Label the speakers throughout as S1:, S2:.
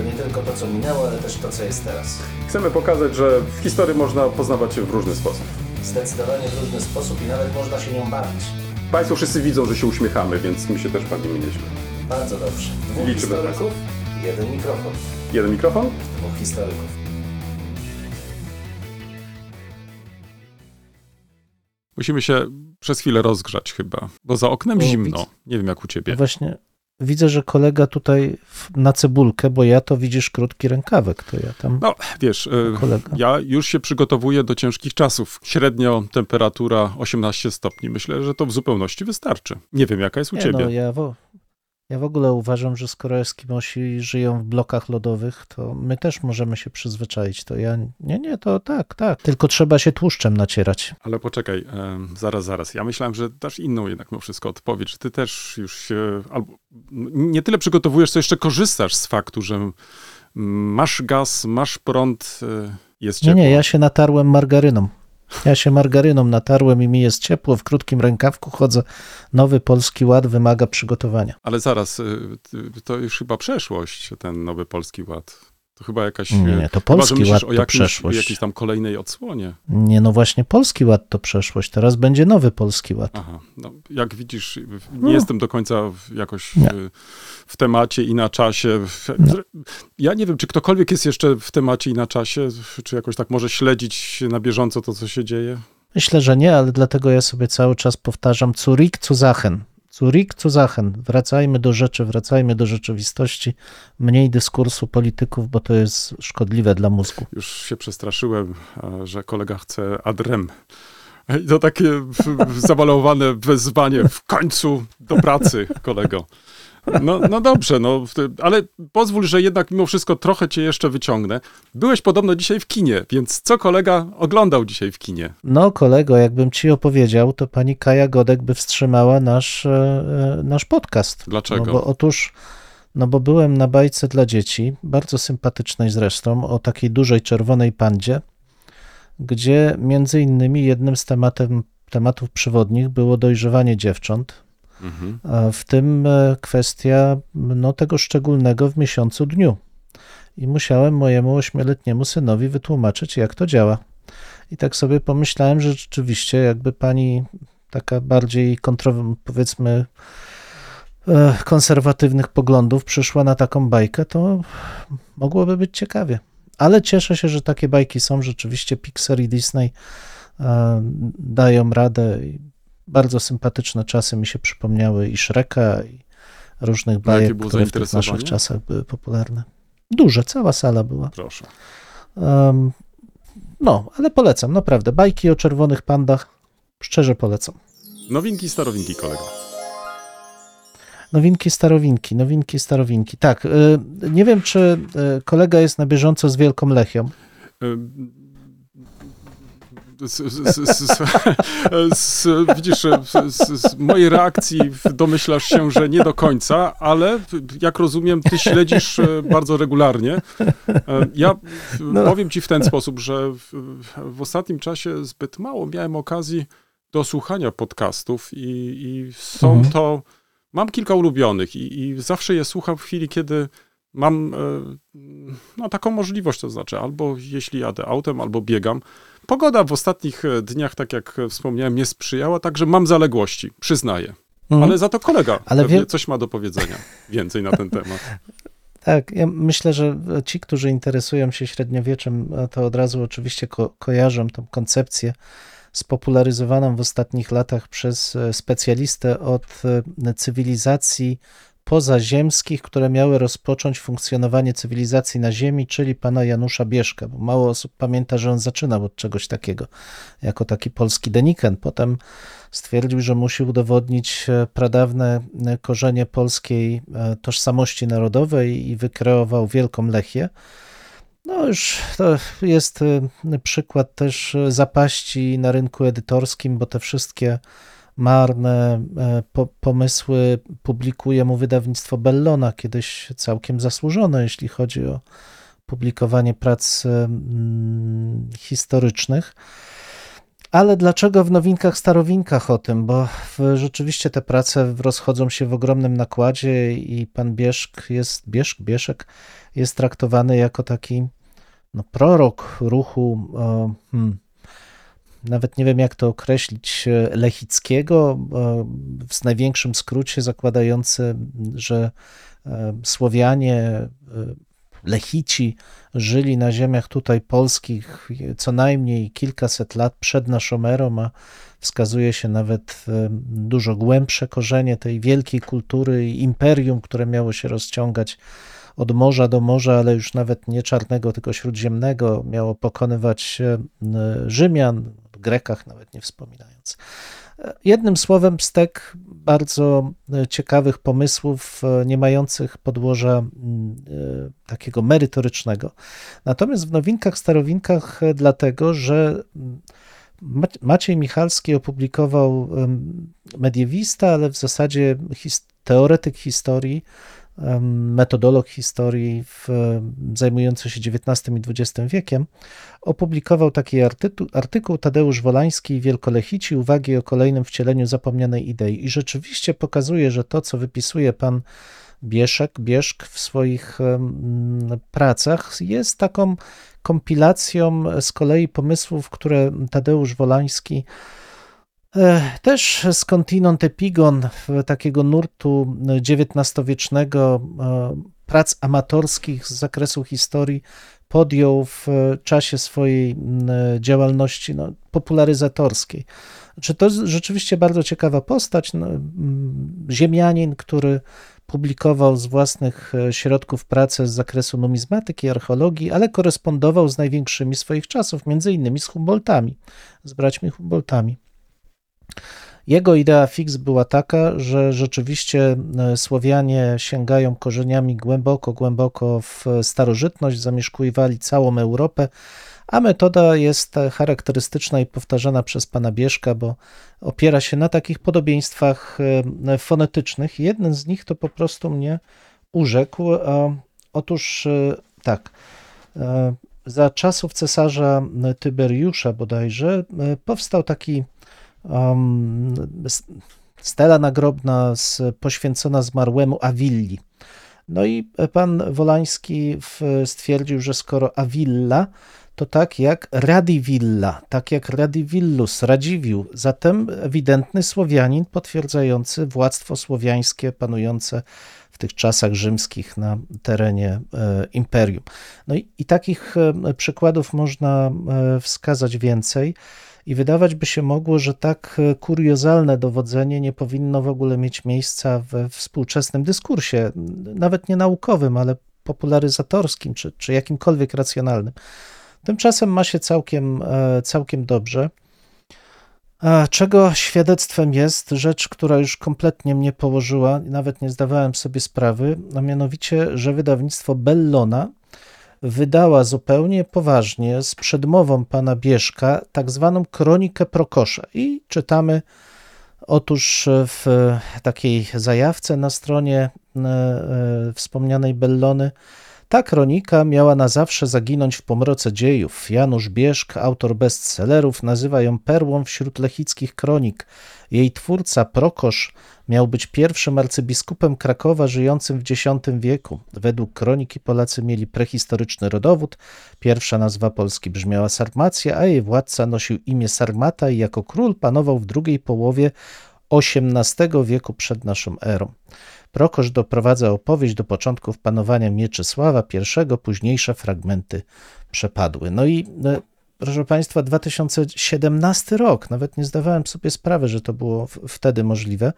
S1: To nie tylko to, co minęło, ale też to, co jest teraz.
S2: Chcemy pokazać, że w historii można poznawać się w różny sposób.
S1: Zdecydowanie w różny sposób i nawet można się nią bawić.
S2: Państwo wszyscy widzą, że się uśmiechamy, więc my się też bawimy nieźle.
S1: Bardzo dobrze. Dwóch
S2: Liczymy
S1: historyków, jeden mikrofon.
S2: Jeden mikrofon?
S1: Dwóch historyków.
S3: Musimy się przez chwilę rozgrzać chyba, bo za oknem zimno. Nie wiem jak u ciebie.
S4: Właśnie widzę, że kolega tutaj na cebulkę, bo ja to widzisz krótki rękawek, to ja tam
S3: No, wiesz, y,
S4: kolega.
S3: ja już się przygotowuję do ciężkich czasów. Średnio temperatura 18 stopni. Myślę, że to w zupełności wystarczy. Nie wiem, jaka jest u
S4: Nie,
S3: ciebie.
S4: no, ja, ja w ogóle uważam, że skoro Eskimosi żyją w blokach lodowych, to my też możemy się przyzwyczaić. To ja, nie, nie, to tak, tak. Tylko trzeba się tłuszczem nacierać.
S3: Ale poczekaj, zaraz, zaraz. Ja myślałem, że dasz inną jednak mimo wszystko odpowiedź, ty też już się albo nie tyle przygotowujesz, co jeszcze korzystasz z faktu, że masz gaz, masz prąd, y, jest
S4: Nie,
S3: ciepło.
S4: nie, ja się natarłem margaryną. Ja się margaryną natarłem i mi jest ciepło, w krótkim rękawku chodzę. Nowy Polski Ład wymaga przygotowania.
S3: Ale zaraz, y, y, to już chyba przeszłość, ten nowy Polski Ład. To chyba jakaś...
S4: Nie, nie, to
S3: chyba,
S4: Polski
S3: myślisz
S4: Ład to
S3: jakimś,
S4: przeszłość.
S3: jakiejś tam kolejnej odsłonie.
S4: Nie, no właśnie Polski Ład to przeszłość, teraz będzie nowy Polski Ład.
S3: Aha, no, jak widzisz, nie
S4: No.
S3: jestem do końca jakoś w, w temacie i na czasie. Ja nie wiem, czy ktokolwiek jest jeszcze w temacie i na czasie, czy jakoś tak może śledzić na bieżąco to, co się dzieje.
S4: Myślę, że nie, ale dlatego ja sobie cały czas powtarzam Zurich zu Sachen. Zurich zu Sachen. Wracajmy do rzeczy, wracajmy do rzeczywistości. Mniej dyskursu polityków, bo to jest szkodliwe dla mózgu.
S3: Już się przestraszyłem, że kolega chce adrem. I to takie zabalowane wezwanie w końcu do pracy, kolego. No, no dobrze, no, ale pozwól, że jednak mimo wszystko trochę cię jeszcze wyciągnę. Byłeś podobno dzisiaj w kinie, więc co kolega oglądał dzisiaj w kinie?
S4: No, kolego, jakbym ci opowiedział, to pani Kaja Godek by wstrzymała nasz, e, e, nasz podcast.
S3: Dlaczego?
S4: No bo otóż, no bo byłem na bajce dla dzieci, bardzo sympatycznej zresztą, o takiej dużej czerwonej pandzie, gdzie między innymi jednym z tematem, tematów przewodnich było dojrzewanie dziewcząt, W tym e, kwestia no, tego szczególnego w miesiącu dniu. I musiałem mojemu ośmioletniemu synowi wytłumaczyć, jak to działa. I tak sobie pomyślałem, że rzeczywiście, jakby pani taka bardziej kontro, powiedzmy e, konserwatywnych poglądów przyszła na taką bajkę, to mogłoby być ciekawie. Ale cieszę się, że takie bajki są. Rzeczywiście Pixar i Disney e, dają radę. Bardzo sympatyczne czasy mi się przypomniały i Shreka, i różnych bajek, które w tych naszych czasach były popularne. Duże, cała sala była.
S3: Proszę.
S4: Em, no, ale polecam, naprawdę. Bajki o czerwonych pandach, szczerze polecam.
S3: Nowinki, starowinki, kolego.
S4: Nowinki, starowinki, nowinki, starowinki. Tak, y, nie wiem, czy y, kolega jest na bieżąco z Wielką Lechią.
S3: Z, widzisz, z, mojej reakcji domyślasz się, że nie do końca, ale jak rozumiem, ty śledzisz e, bardzo regularnie. E, Ja
S4: No.
S3: powiem ci w ten sposób, że w, w ostatnim czasie zbyt mało miałem okazji do słuchania podcastów i, i są
S4: Mhm.
S3: to, mam kilka ulubionych i, i zawsze je słucham w chwili, kiedy mam e, no, taką możliwość, to znaczy albo jeśli jadę autem, albo biegam. Pogoda w ostatnich e, dniach, tak jak e, wspomniałem, nie sprzyjała, także mam zaległości, przyznaję.
S4: Mhm.
S3: Ale za to kolega
S4: Ale wie-
S3: coś ma do powiedzenia więcej na ten temat.
S4: Tak, ja myślę, że ci, którzy interesują się średniowieczem, to od razu oczywiście ko- kojarzą tą koncepcję spopularyzowaną w ostatnich latach przez e, specjalistę od e, cywilizacji pozaziemskich, które miały rozpocząć funkcjonowanie cywilizacji na Ziemi, czyli pana Janusza Bieszka, bo mało osób pamięta, że on zaczynał od czegoś takiego, jako taki polski deniken. Potem stwierdził, że musi udowodnić e, pradawne e, korzenie polskiej e, tożsamości narodowej i wykreował Wielką Lechię. No już to jest przykład też zapaści na rynku edytorskim, bo te wszystkie marne e, po, pomysły publikuje mu wydawnictwo Bellona, kiedyś całkiem zasłużone, jeśli chodzi o publikowanie prac historycznych. Ale dlaczego w nowinkach, starowinkach o tym? Bo rzeczywiście te prace rozchodzą się w ogromnym nakładzie i pan Bieszk jest, Bieszk, Bieszek jest traktowany jako taki no, prorok ruchu, hmm, nawet nie wiem jak to określić, lechickiego, w największym skrócie zakładający, że e, Słowianie, e, Lechici żyli na ziemiach tutaj polskich co najmniej kilkaset lat przed naszą erą, a wskazuje się nawet e, dużo głębsze korzenie tej wielkiej kultury i imperium, które miało się rozciągać od morza do morza, ale już nawet nie czarnego, tylko śródziemnego, miało pokonywać Rzymian, Grekach nawet nie wspominając. Jednym słowem, stek bardzo ciekawych pomysłów, nie mających podłoża mm, e, takiego merytorycznego. Natomiast w nowinkach, starowinkach, dlatego, że mm, Maciej Michalski opublikował mediewista, ale w zasadzie teoretyk historii, metodolog historii w, zajmujący się XIX i XX wiekiem, opublikował taki artykuł, artykuł Tadeusz Wolański i Wielkolechici, uwagi o kolejnym wcieleniu zapomnianej idei. I rzeczywiście pokazuje, że to, co wypisuje pan Bieszek, Bieszk w swoich pracach, jest taką kompilacją z kolei pomysłów, które Tadeusz Wolański też skądinąd epigon takiego nurtu XIX-wiecznego prac amatorskich z zakresu historii podjął w czasie swojej działalności no, popularyzatorskiej. Znaczy, to rzeczywiście bardzo ciekawa postać. No, ziemianin, który publikował z własnych e, środków pracę z zakresu numizmatyki, archeologii, ale korespondował z największymi swoich czasów, między innymi z Humboldtami, z braćmi Humboldtami. Jego idea fix była taka, że rzeczywiście e, Słowianie sięgają korzeniami głęboko, głęboko w starożytność, zamieszkiwali całą Europę, a metoda jest charakterystyczna i powtarzana przez pana Bieszka, bo opiera się na takich podobieństwach e, fonetycznych. Jeden z nich to po prostu mnie urzekł. Otóż e, tak, za czasów cesarza Tyberiusza bodajże powstał taki um, stela nagrobna z, poświęcona zmarłemu Awilli. No i pan Wolański stwierdził, że skoro Awilla, to tak jak Radivilla, tak jak Radivillus, Radziwił, zatem ewidentny Słowianin potwierdzający władztwo słowiańskie panujące w tych czasach rzymskich na terenie e, imperium. No i, i takich e, przykładów można e, wskazać więcej. I wydawać by się mogło, że tak e, kuriozalne dowodzenie nie powinno w ogóle mieć miejsca we współczesnym dyskursie, nawet nie naukowym, ale popularyzatorskim czy, czy jakimkolwiek racjonalnym. Tymczasem ma się całkiem, e, całkiem dobrze. Czego świadectwem jest rzecz, która już kompletnie mnie położyła, nawet nie zdawałem sobie sprawy, a mianowicie, że wydawnictwo Bellona wydała zupełnie poważnie z przedmową pana Bieszka tak zwaną kronikę Prokosza i czytamy otóż w takiej zajawce na stronie e, e, wspomnianej Bellony ta kronika miała na zawsze zaginąć w pomroce dziejów. Janusz Bieszk, autor bestsellerów, nazywa ją perłą wśród lechickich kronik. Jej twórca Prokosz miał być pierwszym arcybiskupem Krakowa żyjącym w X wieku. Według kroniki Polacy mieli prehistoryczny rodowód. Pierwsza nazwa Polski brzmiała Sarmacja, a jej władca nosił imię Sarmata i jako król panował w drugiej połowie XVIII wieku przed naszą erą. Prokosz doprowadza opowieść do początków panowania Mieczysława I, późniejsze fragmenty przepadły. No i e, proszę Państwa, 2017 rok, nawet nie zdawałem sobie sprawy, że to było wtedy możliwe.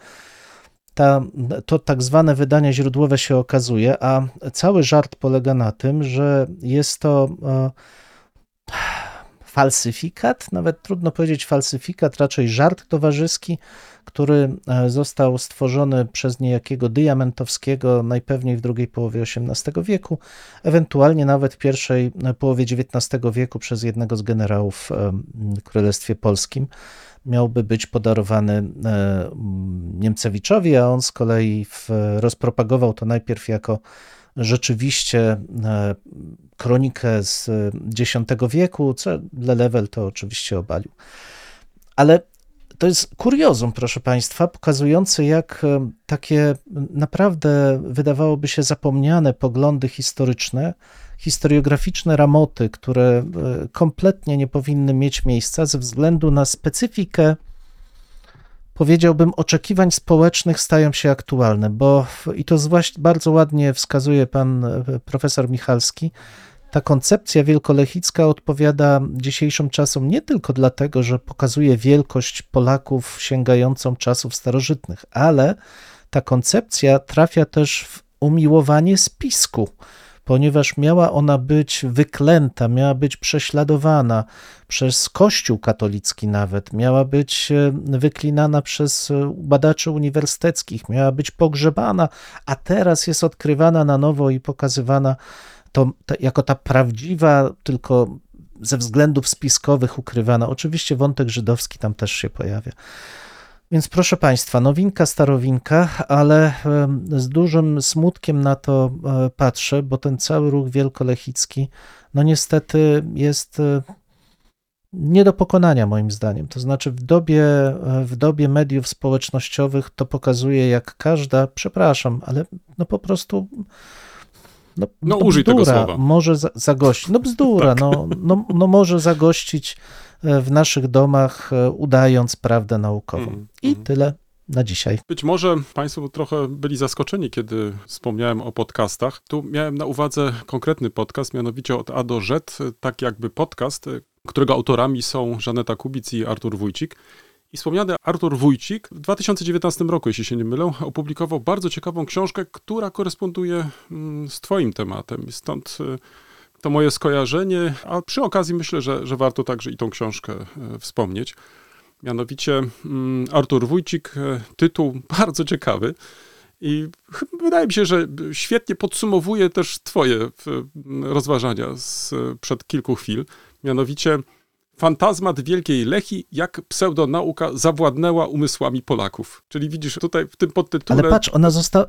S4: Ta, to tak zwane wydanie źródłowe się okazuje, a cały żart polega na tym, że jest to e, falsyfikat, nawet trudno powiedzieć falsyfikat, raczej żart towarzyski, który e, został stworzony przez niejakiego Diamentowskiego najpewniej w drugiej połowie XVIII wieku, ewentualnie nawet w pierwszej e, połowie XIX wieku przez jednego z generałów e, w Królestwie Polskim. Miałby być podarowany Niemcewiczowi, a on z kolei w, rozpropagował to najpierw jako rzeczywiście kronikę z X wieku, co Lelewel to oczywiście obalił. Ale to jest kuriozum, proszę Państwa, pokazujące, jak e, takie naprawdę wydawałoby się zapomniane poglądy historyczne, historiograficzne ramoty, które e, kompletnie nie powinny mieć miejsca ze względu na specyfikę, powiedziałbym, oczekiwań społecznych stają się aktualne, bo i to zwłaszcza bardzo ładnie wskazuje pan e, profesor Michalski, ta koncepcja wielkolechicka odpowiada dzisiejszym czasom nie tylko dlatego, że pokazuje wielkość Polaków sięgającą czasów starożytnych, ale ta koncepcja trafia też w umiłowanie spisku, ponieważ miała ona być wyklęta, miała być prześladowana przez Kościół katolicki nawet, miała być e, wyklinana przez e, badaczy uniwersyteckich, miała być pogrzebana, a teraz jest odkrywana na nowo i pokazywana to, to jako ta prawdziwa, tylko ze względów spiskowych ukrywana. Oczywiście wątek żydowski tam też się pojawia. Więc proszę Państwa, nowinka, starowinka, ale z dużym smutkiem na to e, patrzę, bo ten cały ruch wielkolechicki, no niestety jest e, nie do pokonania moim zdaniem. To znaczy w dobie, e, w dobie mediów społecznościowych to pokazuje, jak każda, przepraszam, ale no po prostu
S3: no, no użyj tego słowa.
S4: Może za, zagościć. No bzdura, tak. no, no, no może zagościć e, w naszych domach, e, udając prawdę naukową. Mm, I mm. tyle na dzisiaj.
S3: Być może Państwo trochę byli zaskoczeni, kiedy wspomniałem o podcastach. Tu miałem na uwadze konkretny podcast, mianowicie od A do Z, tak jakby podcast, którego autorami są Żaneta Kubic i Artur Wójcik. I wspomniany Artur Wójcik w 2019 roku, jeśli się nie mylę, opublikował bardzo ciekawą książkę, która koresponduje mm, z Twoim tematem. Stąd y, to moje skojarzenie, a przy okazji myślę, że, że warto także i tą książkę y, wspomnieć. Mianowicie mm, Artur Wójcik, y, tytuł bardzo ciekawy. I wydaje mi się, że świetnie podsumowuje też Twoje rozważania sprzed kilku chwil. Mianowicie Fantazmat Wielkiej Lechi, jak pseudonauka zawładnęła umysłami Polaków. Czyli widzisz tutaj w tym podtytule...
S4: Ale patrz, ona została...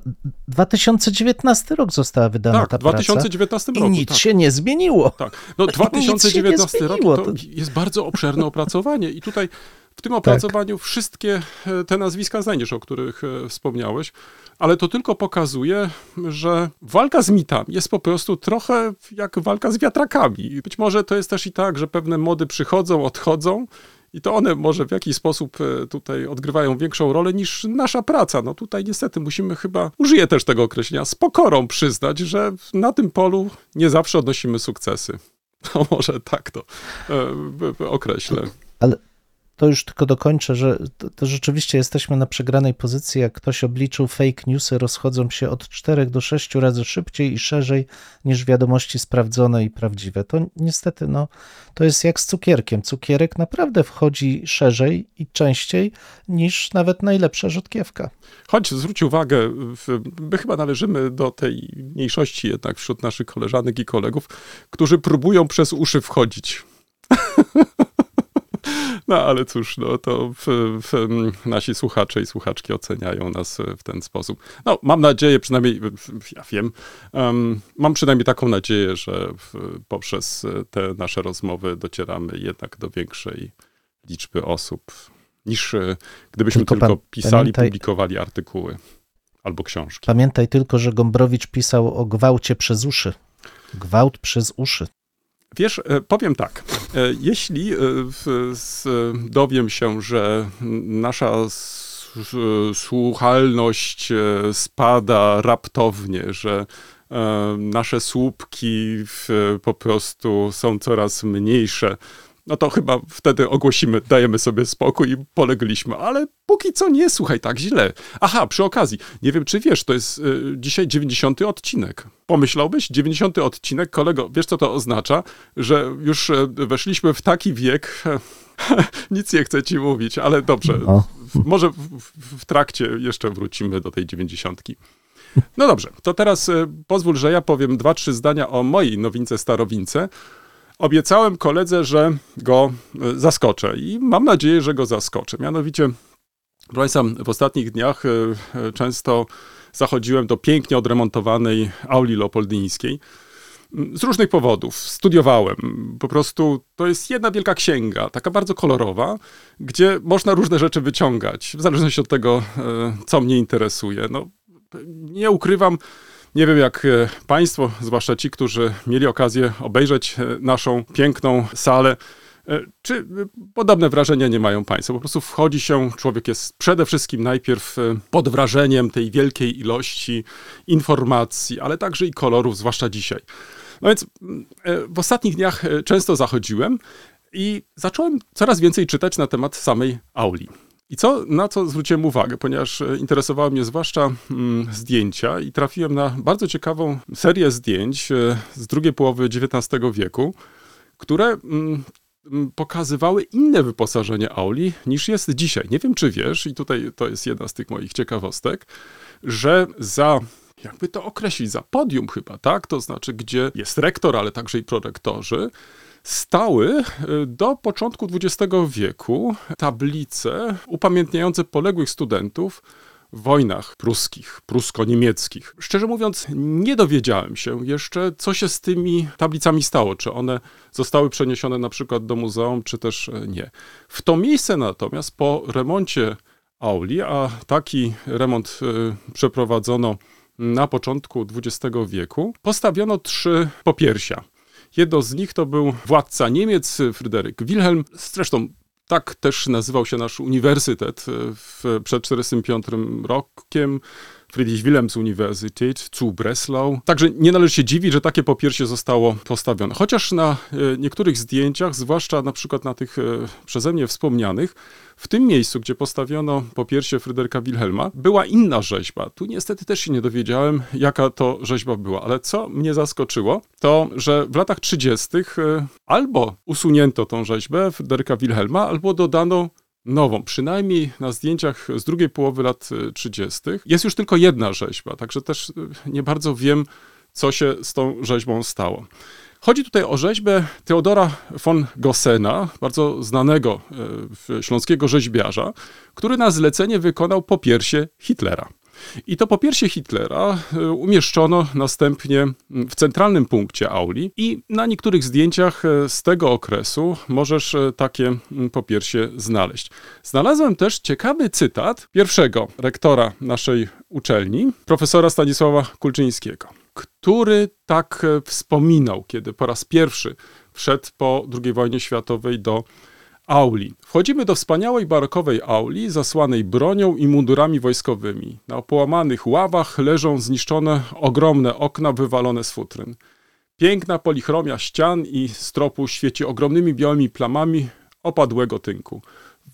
S4: 2019 rok została wydana
S3: tak,
S4: ta
S3: 2019
S4: praca.
S3: roku.
S4: I nic
S3: tak.
S4: się nie zmieniło.
S3: Tak, no 2019 rok to jest bardzo obszerne opracowanie i tutaj w tym opracowaniu tak. wszystkie e, te nazwiska znajdziesz, o których e, wspomniałeś, ale to tylko pokazuje, że walka z mitami jest po prostu trochę jak walka z wiatrakami. Być może to jest też i tak, że pewne mody przychodzą, odchodzą. I to one może w jakiś sposób e, tutaj odgrywają większą rolę niż nasza praca. No tutaj niestety musimy chyba, użyję też tego określenia, z pokorą przyznać, że na tym polu nie zawsze odnosimy sukcesy. No może tak to e, określę.
S4: Ale to już tylko dokończę, że to, to, rzeczywiście jesteśmy na przegranej pozycji. Jak ktoś obliczył, fake newsy rozchodzą się od 4 do 6 razy szybciej i szerzej niż wiadomości sprawdzone i prawdziwe. To niestety, no, to jest jak z cukierkiem. Cukierek naprawdę wchodzi szerzej i częściej niż nawet najlepsza rzodkiewka.
S3: Choć zwróć uwagę, my chyba należymy do tej mniejszości jednak wśród naszych koleżanek i kolegów, którzy próbują przez uszy wchodzić. No ale cóż, no to w, w, nasi słuchacze i słuchaczki oceniają nas w ten sposób. No, mam nadzieję, przynajmniej, ja wiem, um, mam przynajmniej taką nadzieję, że w, poprzez te nasze rozmowy docieramy jednak do większej liczby osób, niż e, gdybyśmy tylko, tylko pisali, pamiętaj, publikowali artykuły albo książki.
S4: Pamiętaj tylko, że Gombrowicz pisał o gwałcie przez uszy. Gwałt przez uszy.
S3: Wiesz, e, powiem tak. E, jeśli e, dowiem się, że nasza słuchalność spada raptownie, że nasze słupki po prostu są coraz mniejsze, no to chyba wtedy ogłosimy, dajemy sobie spokój i polegliśmy. Ale póki co nie, słuchaj, tak źle. Aha, przy okazji, nie wiem czy wiesz, to jest y, dzisiaj 90 odcinek. Pomyślałbyś? 90 odcinek, kolego, wiesz co to oznacza? Że już y, weszliśmy w taki wiek, nic nie chcę ci mówić, ale dobrze,
S4: No.
S3: może w, w, trakcie jeszcze wrócimy do tej 90. No dobrze, to teraz y, pozwól, że ja powiem dwa, trzy zdania o mojej nowince starowince. Obiecałem koledze, że go y, zaskoczę i mam nadzieję, że go zaskoczę. Mianowicie, proszę Państwa, w ostatnich dniach y, y, często zachodziłem do pięknie odremontowanej auli leopoldyńskiej. Mm, Z różnych powodów. Studiowałem. Po prostu to jest jedna wielka księga, taka bardzo kolorowa, gdzie można różne rzeczy wyciągać, w zależności od tego, e, co mnie interesuje. No, nie ukrywam, nie wiem jak e, Państwo, zwłaszcza ci, którzy mieli okazję obejrzeć e, naszą piękną salę, e, czy podobne wrażenia nie mają Państwo? Po prostu wchodzi się, człowiek jest przede wszystkim najpierw pod wrażeniem tej wielkiej ilości informacji, ale także i kolorów, zwłaszcza dzisiaj. No więc mm, w ostatnich dniach często zachodziłem i zacząłem coraz więcej czytać na temat samej auli. I co, na co zwróciłem uwagę, ponieważ e, interesowały mnie zwłaszcza mm, zdjęcia i trafiłem na bardzo ciekawą serię zdjęć e, z drugiej połowy XIX wieku, które mm, mm, pokazywały inne wyposażenie auli niż jest dzisiaj. Nie wiem, czy wiesz, i tutaj to jest jedna z tych moich ciekawostek, że za jakby to określić, za podium chyba, tak? To znaczy, gdzie jest rektor, ale także i prorektorzy, stały y, do początku XX wieku tablice upamiętniające poległych studentów w wojnach pruskich, prusko-niemieckich. Szczerze mówiąc, nie dowiedziałem się jeszcze, co się z tymi tablicami stało, czy one zostały przeniesione na przykład do muzeum, czy też e, nie. W to miejsce natomiast po remoncie auli, a taki remont y, przeprowadzono na początku XX wieku, postawiono trzy popiersia. Jedno z nich to był władca Niemiec, Fryderyk Wilhelm. Zresztą tak też nazywał się nasz uniwersytet e, w, przed 1945 rokiem. Friedrich Wilhelms Universität zu Breslau. Także nie należy się dziwić, że takie popiersie zostało postawione. Chociaż na e, niektórych zdjęciach, zwłaszcza na przykład na tych e, przeze mnie wspomnianych, w tym miejscu, gdzie postawiono popiersie Fryderyka Wilhelma, była inna rzeźba. Tu niestety też się nie dowiedziałem, jaka to rzeźba była, ale co mnie zaskoczyło, to że w latach 30. e, albo usunięto tą rzeźbę Fryderyka Wilhelma, albo dodano nową. Przynajmniej na zdjęciach z drugiej połowy lat e, 30. jest już tylko jedna rzeźba, także też e, nie bardzo wiem, co się z tą rzeźbą stało. Chodzi tutaj o rzeźbę Teodora von Gossena, bardzo znanego e, śląskiego rzeźbiarza, który na zlecenie wykonał popiersie Hitlera. I to popiersie Hitlera e, umieszczono następnie w centralnym punkcie auli i na niektórych zdjęciach e, z tego okresu możesz e, takie mm, popiersie znaleźć. Znalazłem też ciekawy cytat pierwszego rektora naszej uczelni, profesora Stanisława Kulczyńskiego, który tak wspominał, kiedy po raz pierwszy wszedł po II wojnie światowej do auli. Wchodzimy do wspaniałej barokowej auli, zasłanej bronią i mundurami wojskowymi. Na połamanych ławach leżą zniszczone ogromne okna wywalone z futryn. Piękna polichromia ścian i stropu świeci ogromnymi białymi plamami opadłego tynku.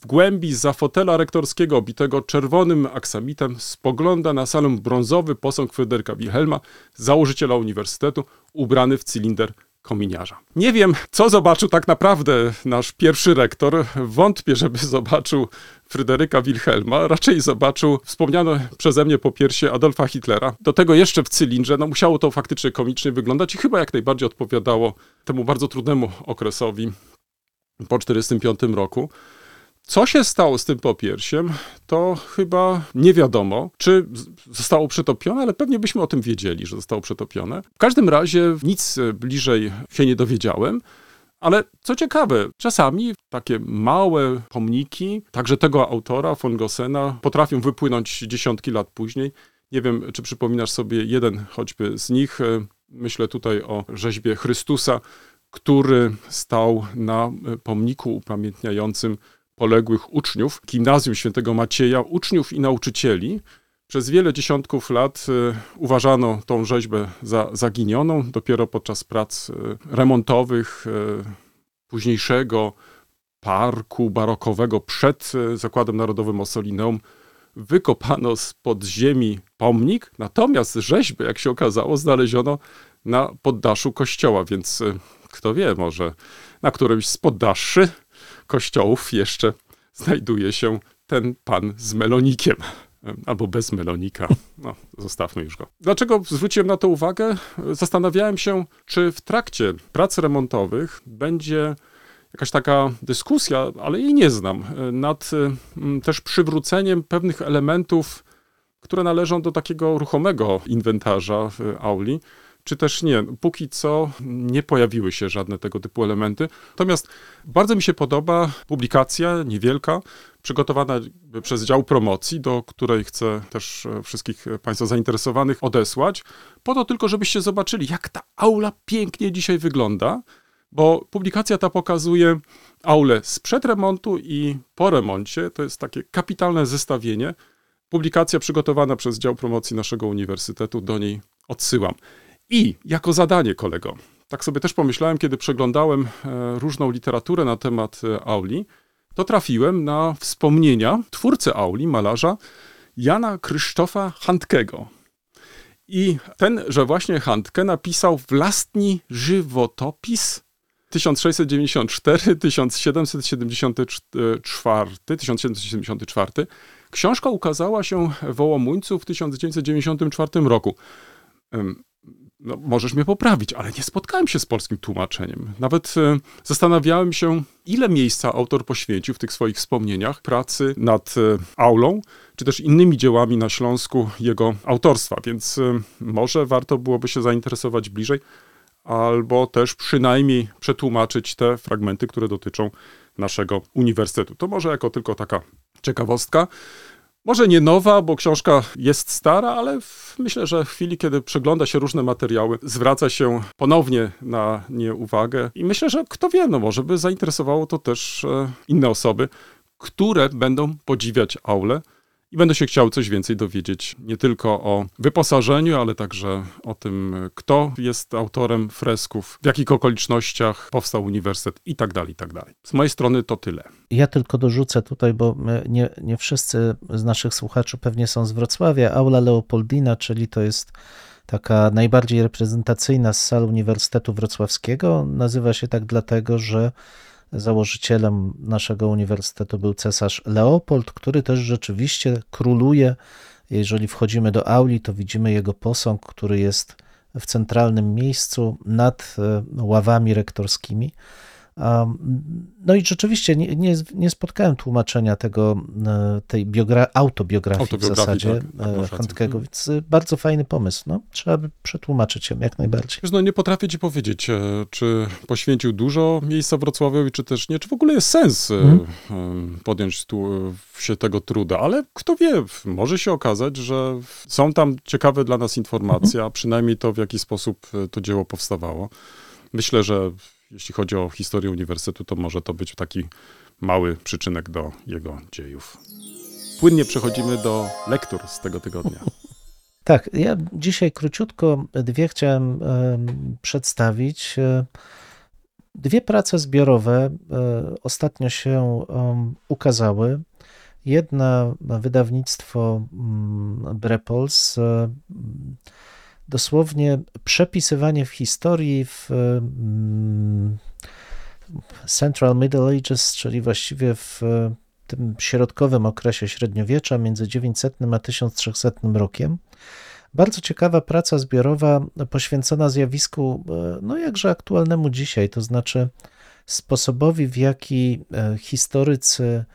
S3: W głębi za fotela rektorskiego obitego czerwonym aksamitem spogląda na salę brązowy posąg Fryderyka Wilhelma, założyciela uniwersytetu, ubrany w cylinder kominiarza. Nie wiem, co zobaczył tak naprawdę nasz pierwszy rektor. Wątpię, żeby zobaczył Fryderyka Wilhelma. Raczej zobaczył wspomniane przeze mnie po piersie Adolfa Hitlera. Do tego jeszcze w cylindrze. No musiało to faktycznie komicznie wyglądać i chyba jak najbardziej odpowiadało temu bardzo trudnemu okresowi po 1945 roku. Co się stało z tym popiersiem, to chyba nie wiadomo, czy zostało przetopione, ale pewnie byśmy o tym wiedzieli, że zostało przetopione. W każdym razie nic e, bliżej się nie dowiedziałem. Ale co ciekawe, czasami takie małe pomniki, także tego autora, von Gossena, potrafią wypłynąć dziesiątki lat później. Nie wiem, czy przypominasz sobie jeden choćby z nich. E, Myślę tutaj o rzeźbie Chrystusa, który stał na e, pomniku upamiętniającym poległych uczniów Gimnazjum Świętego Macieja, uczniów i nauczycieli. Przez wiele dziesiątków lat e, uważano tą rzeźbę za zaginioną. Dopiero podczas prac e, remontowych e, późniejszego parku barokowego przed Zakładem Narodowym Ossolineum wykopano z podziemi pomnik, natomiast rzeźby, jak się okazało, znaleziono na poddaszu kościoła, więc kto wie, może na którymś z poddaszy kościołów jeszcze znajduje się ten pan z melonikiem. Albo bez melonika. No, zostawmy już go. Dlaczego zwróciłem na to uwagę? Zastanawiałem się, czy w trakcie prac remontowych będzie jakaś taka dyskusja, ale jej nie znam, e, nad e, też przywróceniem pewnych elementów, które należą do takiego ruchomego inwentarza w auli, czy też nie. Póki co nie pojawiły się żadne tego typu elementy. Natomiast bardzo mi się podoba publikacja niewielka, przygotowana przez dział promocji, do której chcę też e, wszystkich Państwa zainteresowanych odesłać, po to tylko, żebyście zobaczyli, jak ta aula pięknie dzisiaj wygląda, bo publikacja ta pokazuje aulę sprzed remontu i po remoncie. To jest takie kapitalne zestawienie. Publikacja przygotowana przez dział promocji naszego uniwersytetu, do niej odsyłam. I jako zadanie, kolego, tak sobie też pomyślałem, kiedy przeglądałem e, różną literaturę na temat e, auli, to trafiłem na wspomnienia twórcy auli, malarza Jana Krzysztofa Handkego. I ten, że właśnie Handke napisał własny żywotopis 1694-1774, 1774. Książka ukazała się w w 1994 roku. No, możesz mnie poprawić, ale nie spotkałem się z polskim tłumaczeniem. Nawet e, zastanawiałem się, ile miejsca autor poświęcił w tych swoich wspomnieniach pracy nad e, aulą, czy też innymi dziełami na Śląsku jego autorstwa, więc e, może warto byłoby się zainteresować bliżej, albo też przynajmniej przetłumaczyć te fragmenty, które dotyczą naszego uniwersytetu. To może jako tylko taka ciekawostka. Może nie nowa, bo książka jest stara, ale w, myślę, że w chwili, kiedy przegląda się różne materiały, zwraca się ponownie na nie uwagę. I myślę, że kto wie, no może by zainteresowało to też e, inne osoby, które będą podziwiać aulę i będę się chciał coś więcej dowiedzieć nie tylko o wyposażeniu, ale także o tym, kto jest autorem fresków, w jakich okolicznościach powstał uniwersytet i tak dalej, i tak dalej. Z mojej strony to tyle.
S4: Ja tylko dorzucę tutaj, bo nie, nie wszyscy z naszych słuchaczy pewnie są z Wrocławia. Aula Leopoldina, czyli to jest taka najbardziej reprezentacyjna z sal Uniwersytetu Wrocławskiego. Nazywa się tak dlatego, że założycielem naszego uniwersytetu był cesarz Leopold, który też rzeczywiście króluje. Jeżeli wchodzimy do auli, to widzimy jego posąg, który jest w centralnym miejscu nad e, ławami rektorskimi. No i rzeczywiście nie, nie, nie spotkałem tłumaczenia tego, e, tej biogra- autobiografii, w
S3: Autobiografii,
S4: zasadzie
S3: tak, tak,
S4: e. Handkego, więc e, bardzo fajny pomysł. No, trzeba by przetłumaczyć ją jak najbardziej.
S3: Wiesz, no nie potrafię ci powiedzieć, czy poświęcił dużo miejsca Wrocławiowi, czy też nie, czy w ogóle jest sens
S4: Mhm.
S3: e, podjąć tu się tego truda, ale kto wie, może się okazać, że są tam ciekawe dla nas informacje, a przynajmniej to, w jaki sposób to dzieło powstawało. Myślę, że jeśli chodzi o historię uniwersytetu, to może to być taki mały przyczynek do jego dziejów. Płynnie przechodzimy do lektur z tego tygodnia.
S4: Tak, ja dzisiaj króciutko dwie chciałem em, przedstawić. E, Dwie prace zbiorowe e, ostatnio się ukazały. Jedna wydawnictwo mm, Brepols, e, dosłownie przepisywanie w historii w mm, Central Middle Ages, czyli właściwie w tym środkowym okresie średniowiecza między 900 a 1300 rokiem. Bardzo ciekawa praca zbiorowa poświęcona zjawisku, e, no jakże aktualnemu dzisiaj, to znaczy sposobowi, w jaki e, historycy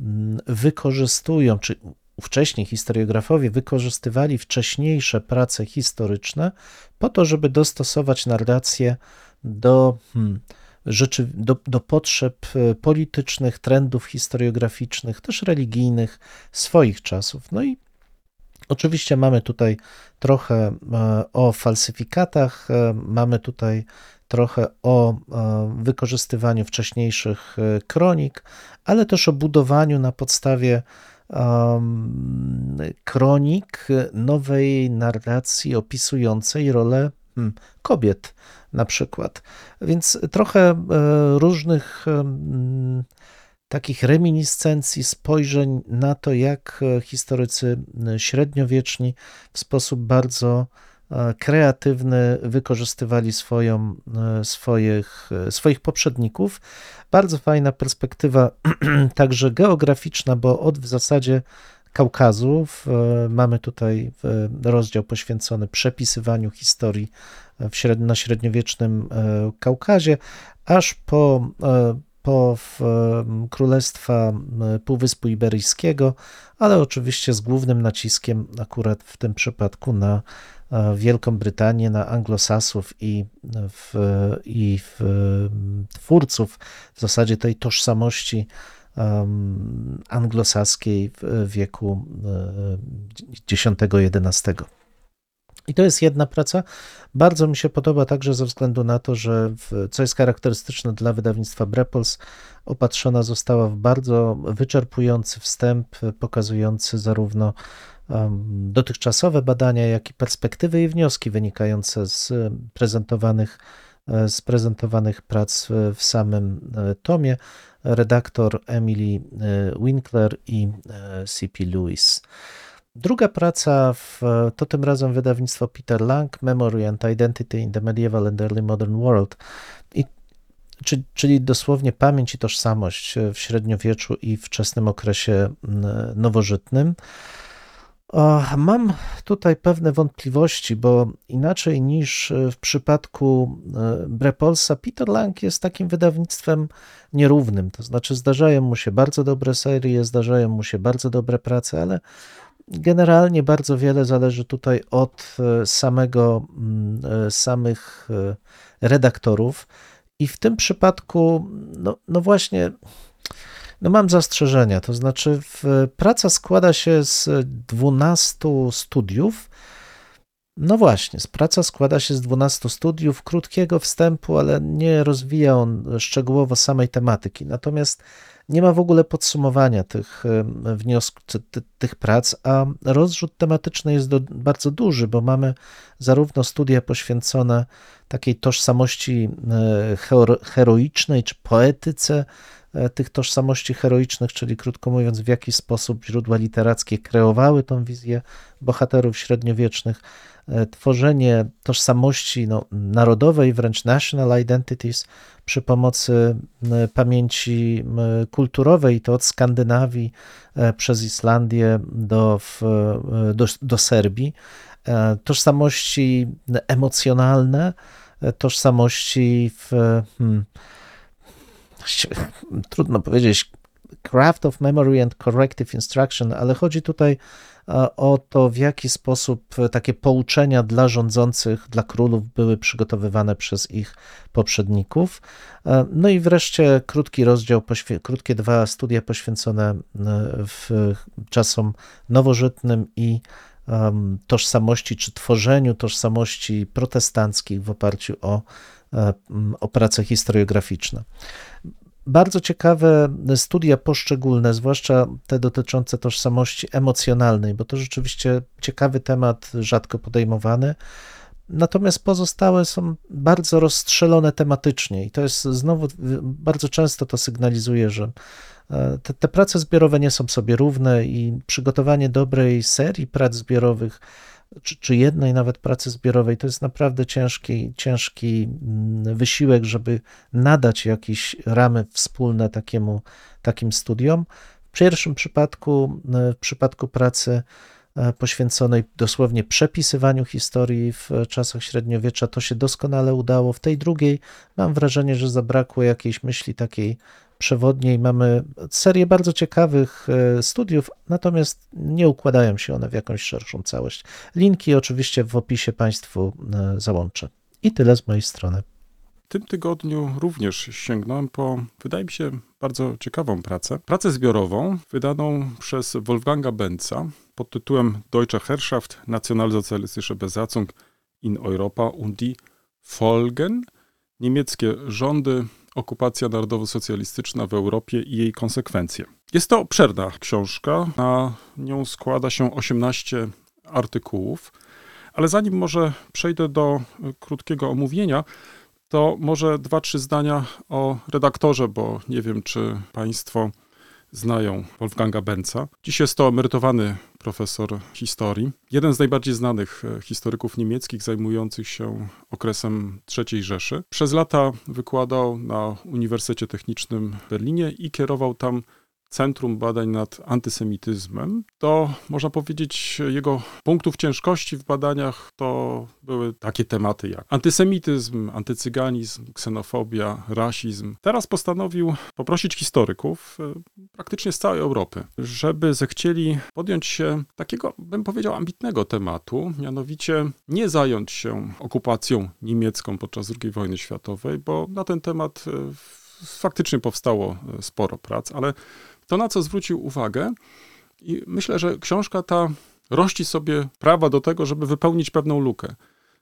S4: mm, wykorzystują, czy ówcześni historiografowie wykorzystywali wcześniejsze prace historyczne po to, żeby dostosować narrację do, hmm, rzeczy, do, do potrzeb e, politycznych, trendów historiograficznych, też religijnych swoich czasów. No i Oczywiście mamy tutaj trochę e, o falsyfikatach, e, mamy tutaj trochę o wykorzystywaniu wcześniejszych kronik, ale też o budowaniu na podstawie em, kronik nowej narracji opisującej rolę hmm, kobiet na przykład. Więc trochę e, różnych takich reminiscencji, spojrzeń na to, jak e, historycy e, średniowieczni w sposób bardzo kreatywny wykorzystywali swoją, e, swoich, e, swoich poprzedników. Bardzo fajna perspektywa, także geograficzna, bo od w zasadzie Kaukazu w, e, mamy tutaj e, rozdział poświęcony przepisywaniu historii na średniowiecznym e, Kaukazie, aż po, e, po w, Królestwa e, Półwyspu Iberyjskiego, ale oczywiście z głównym naciskiem akurat w tym przypadku na e, Wielką Brytanię, na anglosasów i, w, i w, em, twórców w zasadzie tej tożsamości anglosaskiej w wieku e, X-XI. I to jest jedna praca. Bardzo mi się podoba także ze względu na to, że w, co jest charakterystyczne dla wydawnictwa Brepols, opatrzona została w bardzo wyczerpujący wstęp, pokazujący zarówno dotychczasowe badania, jak i perspektywy i wnioski wynikające z prezentowanych, e, z prezentowanych prac w- samym e, tomie. Redaktor Emily e, Winkler i e, C.P. Lewis. Druga praca w, to tym razem wydawnictwo Peter Lang, Memory and Identity in the Medieval and Early Modern World. I, czy, czyli dosłownie pamięć i tożsamość w średniowieczu i wczesnym okresie nowożytnym. Mam tutaj pewne wątpliwości, bo inaczej niż w przypadku e, Brepolsa, Peter Lang jest takim wydawnictwem nierównym. To znaczy, zdarzają mu się bardzo dobre serie, zdarzają mu się bardzo dobre prace, ale generalnie bardzo wiele zależy tutaj od e, samego, mm, e, samych e, redaktorów. I w tym przypadku, no, no właśnie, no mam zastrzeżenia. To znaczy, w, praca składa się z 12 studiów. No właśnie, praca składa się z 12 studiów, krótkiego wstępu, ale nie rozwija on szczegółowo samej tematyki. Natomiast nie ma w ogóle podsumowania tych wniosków, ty, ty, tych prac, a rozrzut tematyczny jest do, bardzo duży, bo mamy zarówno studia poświęcone takiej tożsamości e, hero, heroicznej czy poetyce tych tożsamości heroicznych, czyli krótko mówiąc, w jaki sposób źródła literackie kreowały tą wizję bohaterów średniowiecznych, e, tworzenie tożsamości no, narodowej, wręcz national identities przy pomocy pamięci kulturowej, to od Skandynawii e, przez Islandię do, e, do, do Serbii, e, tożsamości emocjonalne, e, tożsamości w, hmm, trudno powiedzieć, craft of memory and corrective instruction, ale chodzi tutaj e, o to, w jaki sposób takie pouczenia dla rządzących, dla królów były przygotowywane przez ich poprzedników. E, No i wreszcie krótki rozdział, krótkie dwa studia poświęcone e, czasom nowożytnym i tożsamości, czy tworzeniu tożsamości protestanckich w oparciu o, o prace historiograficzne. Bardzo ciekawe studia poszczególne, zwłaszcza te dotyczące tożsamości emocjonalnej, bo to rzeczywiście ciekawy temat, rzadko podejmowany. Natomiast pozostałe są bardzo rozstrzelone tematycznie, i to jest znowu bardzo często to sygnalizuje, że e, te, te prace zbiorowe nie są sobie równe i przygotowanie dobrej serii prac zbiorowych, czy, czy jednej nawet pracy zbiorowej, to jest naprawdę ciężki, ciężki mm, wysiłek, żeby nadać jakieś ramy wspólne takiemu, takim studiom. W pierwszym przypadku, e, w przypadku pracy e, poświęconej dosłownie przepisywaniu historii w czasach średniowiecza, to się doskonale udało. W tej drugiej mam wrażenie, że zabrakło jakiejś myśli takiej przewodniej. Mamy serię bardzo ciekawych e, studiów, natomiast nie układają się one w jakąś szerszą całość. Linki oczywiście w opisie Państwu e, załączę. I tyle z mojej strony.
S3: W tym tygodniu również sięgnąłem po, wydaje mi się, bardzo ciekawą pracę. Pracę zbiorową wydaną przez Wolfganga Benza pod tytułem Deutsche Herrschaft, Nationalsozialistische Besatzung in Europa und die Folgen. Niemieckie rządy, okupacja narodowo-socjalistyczna w Europie i jej konsekwencje. Jest to obszerna książka. Na nią składa się 18 artykułów. Ale zanim może przejdę do y, krótkiego omówienia, to może dwa, trzy zdania o redaktorze, bo nie wiem, czy Państwo znają Wolfganga Benza. Dziś jest to emerytowany profesor historii, jeden z najbardziej znanych e, historyków niemieckich zajmujących się okresem III Rzeszy. Przez lata wykładał na Uniwersytecie Technicznym w Berlinie i kierował tam Centrum Badań nad Antysemityzmem. To można powiedzieć, jego punktów ciężkości w badaniach to były takie tematy jak antysemityzm, antycyganizm, ksenofobia, rasizm. Teraz postanowił poprosić historyków e, praktycznie z całej Europy, żeby zechcieli podjąć się takiego, bym powiedział, ambitnego tematu, mianowicie nie zająć się okupacją niemiecką podczas II wojny światowej, bo na ten temat e, faktycznie powstało e, sporo prac, ale to, na co zwrócił uwagę, i myślę, że książka ta rości sobie prawa do tego, żeby wypełnić pewną lukę.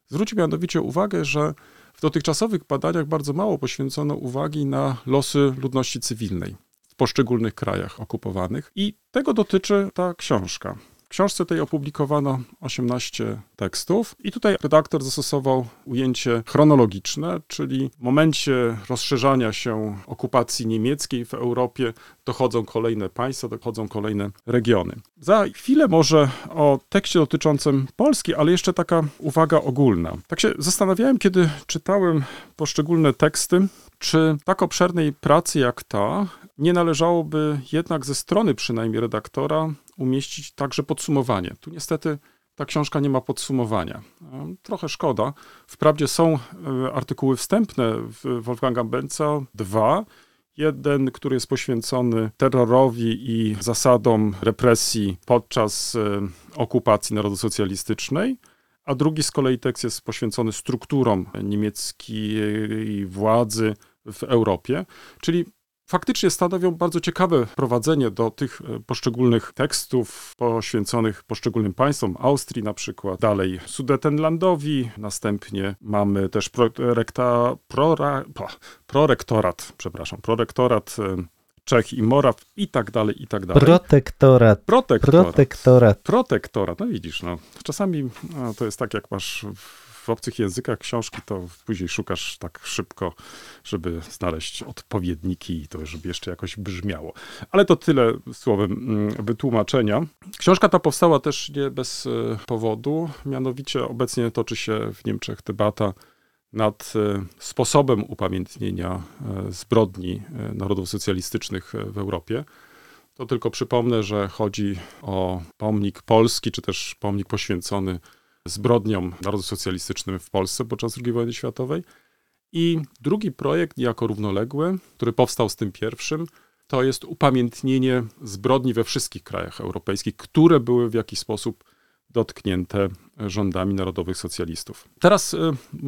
S3: Zwrócił mianowicie uwagę, że w dotychczasowych badaniach bardzo mało poświęcono uwagi na losy ludności cywilnej w poszczególnych krajach okupowanych, i tego dotyczy ta książka. W książce tej opublikowano 18 tekstów i tutaj redaktor zastosował ujęcie chronologiczne, czyli w momencie rozszerzania się okupacji niemieckiej w Europie dochodzą kolejne państwa, dochodzą kolejne regiony. Za chwilę może o tekście dotyczącym Polski, ale jeszcze taka uwaga ogólna. Tak się zastanawiałem, kiedy czytałem poszczególne teksty, czy tak obszernej pracy jak ta nie należałoby jednak ze strony przynajmniej redaktora umieścić także podsumowanie. Tu niestety ta książka nie ma podsumowania. E, trochę szkoda. Wprawdzie są e, artykuły wstępne Wolfganga Benza, dwa. Jeden, który jest poświęcony terrorowi i zasadom represji podczas e, okupacji narodosocjalistycznej, a drugi z kolei tekst jest poświęcony strukturom niemieckiej władzy w Europie, czyli faktycznie stanowią bardzo ciekawe prowadzenie do tych e, poszczególnych tekstów poświęconych poszczególnym państwom, Austrii na przykład, dalej Sudetenlandowi, następnie mamy też prorekta, prora, prorektorat, przepraszam, prorektorat e, Czech i Moraw i tak dalej, i tak dalej.
S4: Protektorat.
S3: Protektorat.
S4: Protektorat.
S3: Protektorat, no widzisz, no. Czasami no, to jest tak, jak masz w obcych językach książki, to później szukasz tak szybko, żeby znaleźć odpowiedniki i to, żeby jeszcze jakoś brzmiało. Ale to tyle słowem mm, wytłumaczenia. Książka ta powstała też nie bez e, powodu, mianowicie obecnie toczy się w Niemczech debata nad e, sposobem upamiętnienia e, zbrodni narodów socjalistycznych w Europie. To tylko przypomnę, że chodzi o pomnik polski, czy też pomnik poświęcony zbrodniom narodu socjalistycznym w Polsce podczas II wojny światowej. I drugi projekt, jako równoległy, który powstał z tym pierwszym, to jest upamiętnienie zbrodni we wszystkich krajach europejskich, które były w jakiś sposób dotknięte rządami narodowych socjalistów. Teraz y,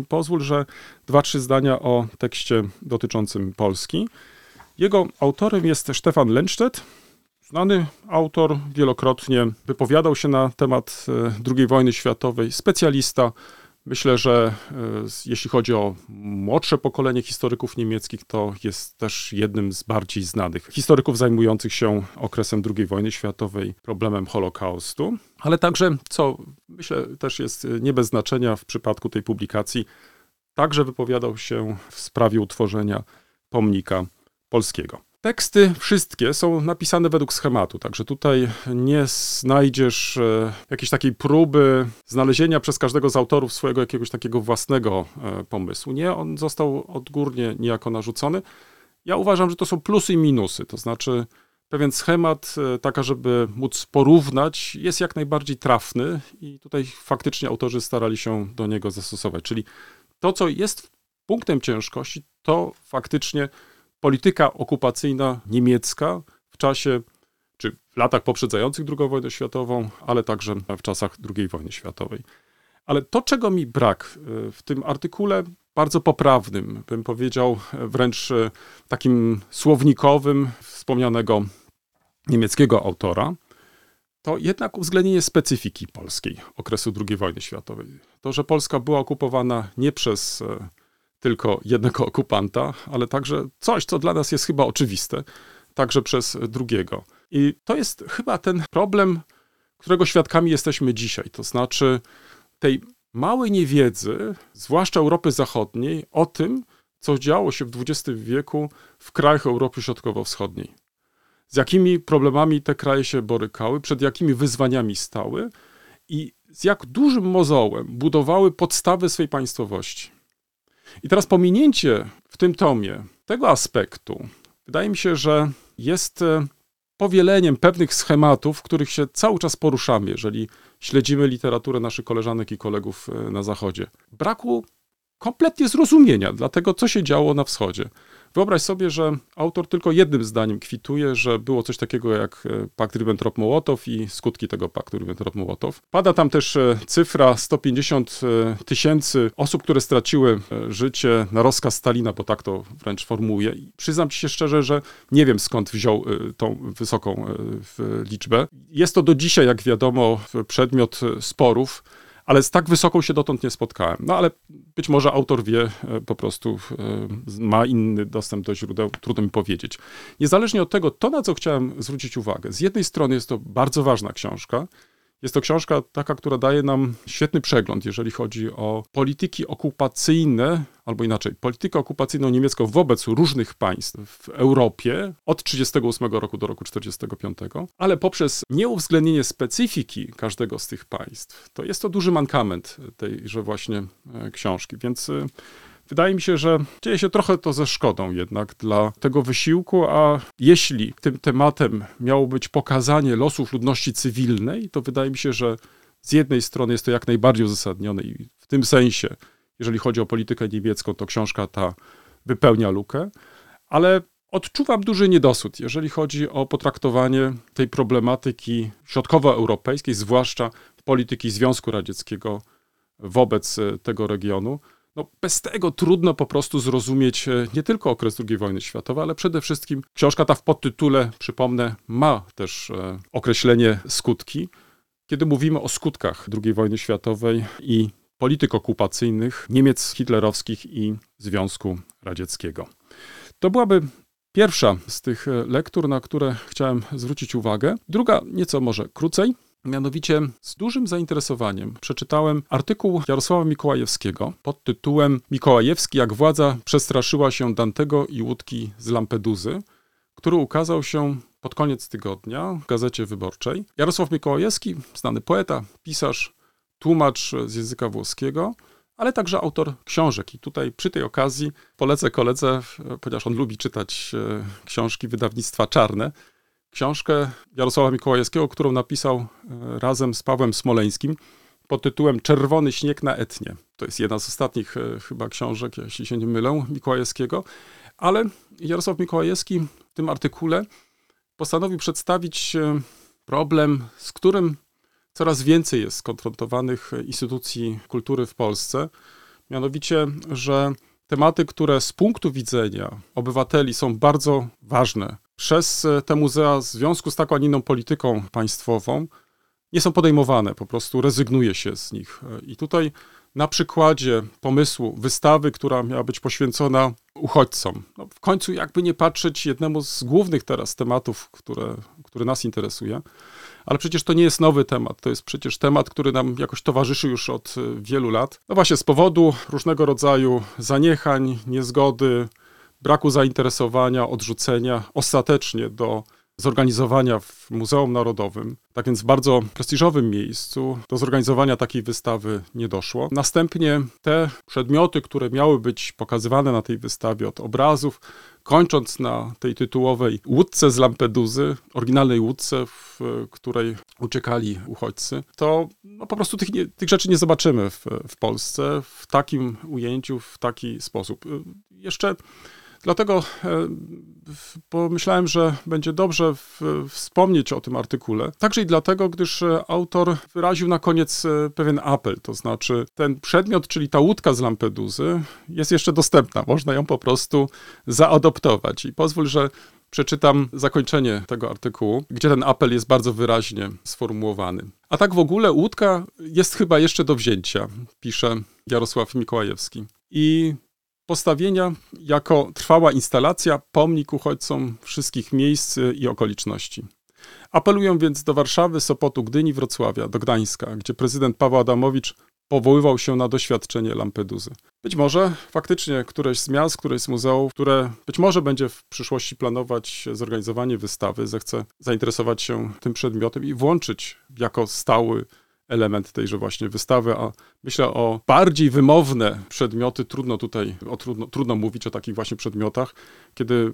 S3: pozwól, że dwa, trzy zdania o tekście dotyczącym Polski. Jego autorem jest Stefan Lenstedt, Znany autor wielokrotnie wypowiadał się na temat e, II wojny światowej, specjalista. Myślę, że e, jeśli chodzi o młodsze pokolenie historyków niemieckich, to jest też jednym z bardziej znanych historyków zajmujących się okresem II wojny światowej, problemem Holokaustu, ale także, co myślę też jest nie bez znaczenia w przypadku tej publikacji, także wypowiadał się w sprawie utworzenia pomnika polskiego. Teksty wszystkie są napisane według schematu, także tutaj nie znajdziesz e, jakiejś takiej próby znalezienia przez każdego z autorów swojego jakiegoś takiego własnego e, pomysłu. Nie, on został odgórnie niejako narzucony. Ja uważam, że to są plusy i minusy, to znaczy pewien schemat, e, taka, żeby móc porównać, jest jak najbardziej trafny i tutaj faktycznie autorzy starali się do niego zastosować. Czyli to, co jest punktem ciężkości, to faktycznie polityka okupacyjna niemiecka w czasie, czy w latach poprzedzających II wojnę światową, ale także w czasach II wojny światowej. Ale to, czego mi brak e, w tym artykule, bardzo poprawnym, bym powiedział, wręcz e, takim słownikowym, wspomnianego niemieckiego autora, to jednak uwzględnienie specyfiki polskiej okresu II wojny światowej. To, że Polska była okupowana nie przez e, tylko jednego okupanta, ale także coś, co dla nas jest chyba oczywiste, także przez drugiego. I to jest chyba ten problem, którego świadkami jesteśmy dzisiaj. To znaczy, tej małej niewiedzy, zwłaszcza Europy Zachodniej, o tym, co działo się w XX wieku w krajach Europy Środkowo-Wschodniej. Z jakimi problemami te kraje się borykały, przed jakimi wyzwaniami stały i z jak dużym mozołem budowały podstawy swej państwowości. I teraz pominięcie w tym tomie tego aspektu, wydaje mi się, że jest e, powieleniem pewnych schematów, w których się cały czas poruszamy, jeżeli śledzimy literaturę naszych koleżanek i kolegów e, na Zachodzie. Braku kompletnie zrozumienia dla tego, co się działo na wschodzie. Wyobraź sobie, że autor tylko jednym zdaniem kwituje, że było coś takiego jak e, pakt Ribbentrop-Mołotow i skutki tego paktu Ribbentrop-Mołotow. Pada tam też e, cyfra 150 e, tysięcy osób, które straciły życie na rozkaz Stalina, bo tak to wręcz formułuje. I przyznam ci się szczerze, że nie wiem skąd wziął tą wysoką liczbę. Jest to do dzisiaj, jak wiadomo, przedmiot sporów ale z tak wysoką się dotąd nie spotkałem. No ale być może autor wie, e, po prostu e, ma inny dostęp do źródeł, trudno mi powiedzieć. Niezależnie od tego, to na co chciałem zwrócić uwagę, z jednej strony jest to bardzo ważna książka, jest to książka taka, która daje nam świetny przegląd, jeżeli chodzi o polityki okupacyjne, albo inaczej, politykę okupacyjną niemiecką wobec różnych państw w Europie od 1938 roku do roku 1945, ale poprzez nieuwzględnienie specyfiki każdego z tych państw, to jest to duży mankament tejże właśnie e, książki. Więc e, Wydaje mi się, że dzieje się trochę to ze szkodą jednak dla tego wysiłku, a jeśli tym tematem miało być pokazanie losów ludności cywilnej, to wydaje mi się, że z jednej strony jest to jak najbardziej uzasadnione i w tym sensie, jeżeli chodzi o politykę niemiecką, to książka ta wypełnia lukę, ale odczuwam duży niedosyt, jeżeli chodzi o potraktowanie tej problematyki środkowoeuropejskiej, zwłaszcza polityki Związku Radzieckiego wobec tego regionu. No, bez tego trudno po prostu zrozumieć e, nie tylko okres II wojny światowej, ale przede wszystkim książka ta w podtytule, przypomnę, ma też e, określenie skutki. Kiedy mówimy o skutkach II wojny światowej i polityk okupacyjnych Niemiec hitlerowskich i Związku Radzieckiego. To byłaby pierwsza z tych e, lektur, na które chciałem zwrócić uwagę. Druga, nieco może krócej, Mianowicie z dużym zainteresowaniem przeczytałem artykuł Jarosława Mikołajewskiego pod tytułem Mikołajewski jak władza przestraszyła się Dantego i łódki z Lampeduzy, który ukazał się pod koniec tygodnia w Gazecie Wyborczej. Jarosław Mikołajewski, znany poeta, pisarz, tłumacz z języka włoskiego, ale także autor książek. I tutaj przy tej okazji polecę koledze, ponieważ on lubi czytać e, książki wydawnictwa czarne, książkę Jarosława Mikołajewskiego, którą napisał e, razem z Pawłem Smoleńskim pod tytułem Czerwony śnieg na Etnie. To jest jedna z ostatnich e, chyba książek, jeśli się nie mylę, Mikołajewskiego. Ale Jarosław Mikołajewski w tym artykule postanowił przedstawić e, problem, z którym coraz więcej jest skonfrontowanych instytucji kultury w Polsce. Mianowicie, że tematy, które z punktu widzenia obywateli są bardzo ważne, przez e, te muzea w związku z taką, a nie inną polityką państwową nie są podejmowane, po prostu rezygnuje się z nich. E, I tutaj na przykładzie pomysłu wystawy, która miała być poświęcona uchodźcom, no w końcu jakby nie patrzeć jednemu z głównych teraz tematów, które, który nas interesuje, ale przecież to nie jest nowy temat, to jest przecież temat, który nam jakoś towarzyszy już od e, wielu lat. No właśnie z powodu różnego rodzaju zaniechań, niezgody, braku zainteresowania, odrzucenia ostatecznie do zorganizowania w Muzeum Narodowym, tak więc bardzo prestiżowym miejscu, do zorganizowania takiej wystawy nie doszło. Następnie te przedmioty, które miały być pokazywane na tej wystawie, od obrazów, kończąc na tej tytułowej łódce z Lampeduzy, oryginalnej łódce, w której uciekali uchodźcy, to no, po prostu tych, nie, tych rzeczy nie zobaczymy w, w Polsce w takim ujęciu, w taki sposób. Jeszcze Dlatego e, pomyślałem, że będzie dobrze wspomnieć o tym artykule. Także i dlatego, gdyż e, autor wyraził na koniec e, pewien apel, to znaczy ten przedmiot, czyli ta łódka z Lampeduzy, jest jeszcze dostępna. Można ją po prostu zaadoptować. I pozwól, że przeczytam zakończenie tego artykułu, gdzie ten apel jest bardzo wyraźnie sformułowany. A tak w ogóle łódka jest chyba jeszcze do wzięcia, pisze Jarosław Mikołajewski. I postawienia jako trwała instalacja, pomnik uchodźcom wszystkich miejsc i okoliczności. Apeluję więc do Warszawy, Sopotu, Gdyni, Wrocławia, do Gdańska, gdzie prezydent Paweł Adamowicz powoływał się na doświadczenie Lampeduzy. Być może faktycznie któreś z miast, któreś z muzeów, które być może będzie w przyszłości planować zorganizowanie wystawy, zechce zainteresować się tym przedmiotem i włączyć jako stały element tejże właśnie wystawy, a myślę o bardziej wymowne przedmioty, trudno tutaj, o trudno, trudno mówić o takich właśnie przedmiotach, kiedy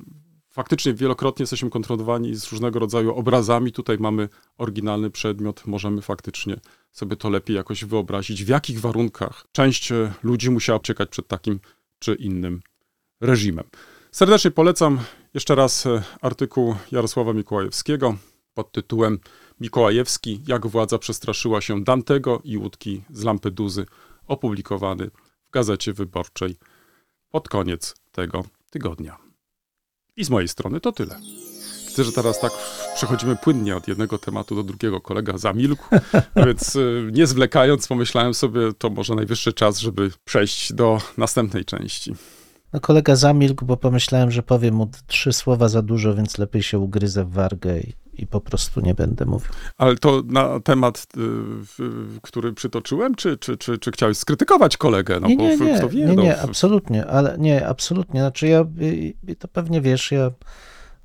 S3: faktycznie wielokrotnie jesteśmy konfrontowani z różnego rodzaju obrazami, tutaj mamy oryginalny przedmiot, możemy faktycznie sobie to lepiej jakoś wyobrazić, w jakich warunkach część ludzi musiała uciekać przed takim czy innym reżimem. Serdecznie polecam jeszcze raz e, artykuł Jarosława Mikołajewskiego pod tytułem Mikołajewski, jak władza przestraszyła się Dantego i łódki z Lampeduzy, opublikowany w Gazecie Wyborczej pod koniec tego tygodnia. I z mojej strony to tyle. Widzę, że teraz tak przechodzimy płynnie od jednego tematu do drugiego. Kolega zamilkł, więc y, nie zwlekając, pomyślałem sobie, to może najwyższy czas, żeby przejść do następnej części.
S4: No kolega zamilkł, bo pomyślałem, że powiem mu trzy słowa za dużo, więc lepiej się ugryzę w wargę i, i po prostu nie będę mówił.
S3: Ale to na temat, y, który przytoczyłem, czy, czy, czy, czy chciałeś skrytykować kolegę? No
S4: nie,
S3: bo
S4: nie, nie,
S3: kto wie,
S4: nie,
S3: no,
S4: nie, absolutnie, ale nie, absolutnie. Znaczy ja, y, y, to pewnie wiesz, ja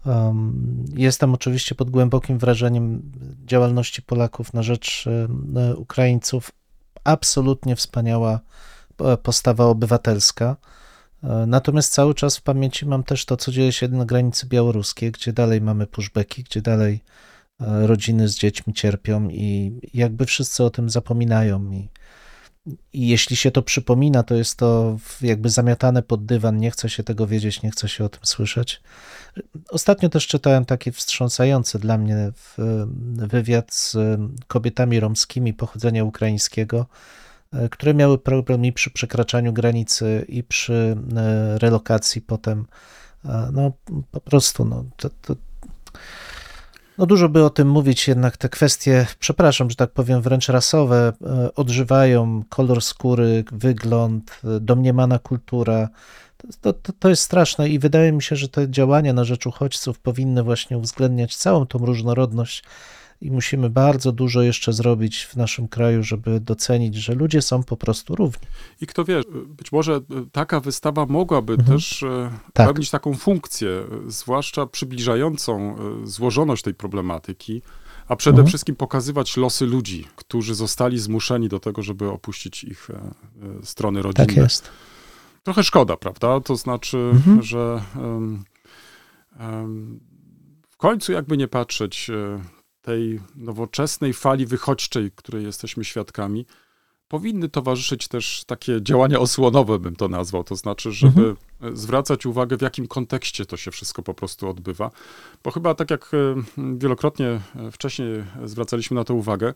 S4: um, jestem oczywiście pod głębokim wrażeniem działalności Polaków na rzecz Ukraińców. Absolutnie wspaniała e, postawa obywatelska. E, Natomiast cały czas w pamięci mam też to, co dzieje się na granicy białoruskiej, gdzie dalej mamy pushbacki, gdzie dalej e, rodziny z dziećmi cierpią i jakby wszyscy o tym zapominają. I, i jeśli się to przypomina, to jest to jakby zamiatane pod dywan, nie chce się tego wiedzieć, nie chce się o tym słyszeć. Ostatnio też czytałem taki wstrząsający dla mnie wywiad z kobietami romskimi pochodzenia ukraińskiego, e, które miały problem i przy przekraczaniu granicy, i przy e, relokacji potem. E, No po prostu, no, to, to, no dużo by o tym mówić, jednak te kwestie, przepraszam, że tak powiem, wręcz rasowe e, odżywają, kolor skóry, wygląd, e, domniemana kultura. To, to, to jest straszne i wydaje mi się, że te działania na rzecz uchodźców powinny właśnie uwzględniać całą tą różnorodność i musimy bardzo dużo jeszcze zrobić w naszym kraju, żeby docenić, że ludzie są po prostu równi.
S3: I kto wie, być może taka wystawa mogłaby
S4: Mhm.
S3: też e,
S4: Tak.
S3: pełnić taką funkcję, zwłaszcza przybliżającą e, złożoność tej problematyki, a przede
S4: Mhm.
S3: wszystkim pokazywać losy ludzi, którzy zostali zmuszeni do tego, żeby opuścić ich e, strony rodzinne.
S4: Tak jest.
S3: Trochę szkoda, prawda? To znaczy,
S4: Mhm.
S3: że em, em, w końcu jakby nie patrzeć tej nowoczesnej fali wychodźczej, której jesteśmy świadkami, powinny towarzyszyć też takie działania osłonowe, bym to nazwał. To znaczy, żeby e, zwracać uwagę, w jakim kontekście to się wszystko po prostu odbywa. Bo chyba tak jak e, wielokrotnie e, wcześniej zwracaliśmy na to uwagę,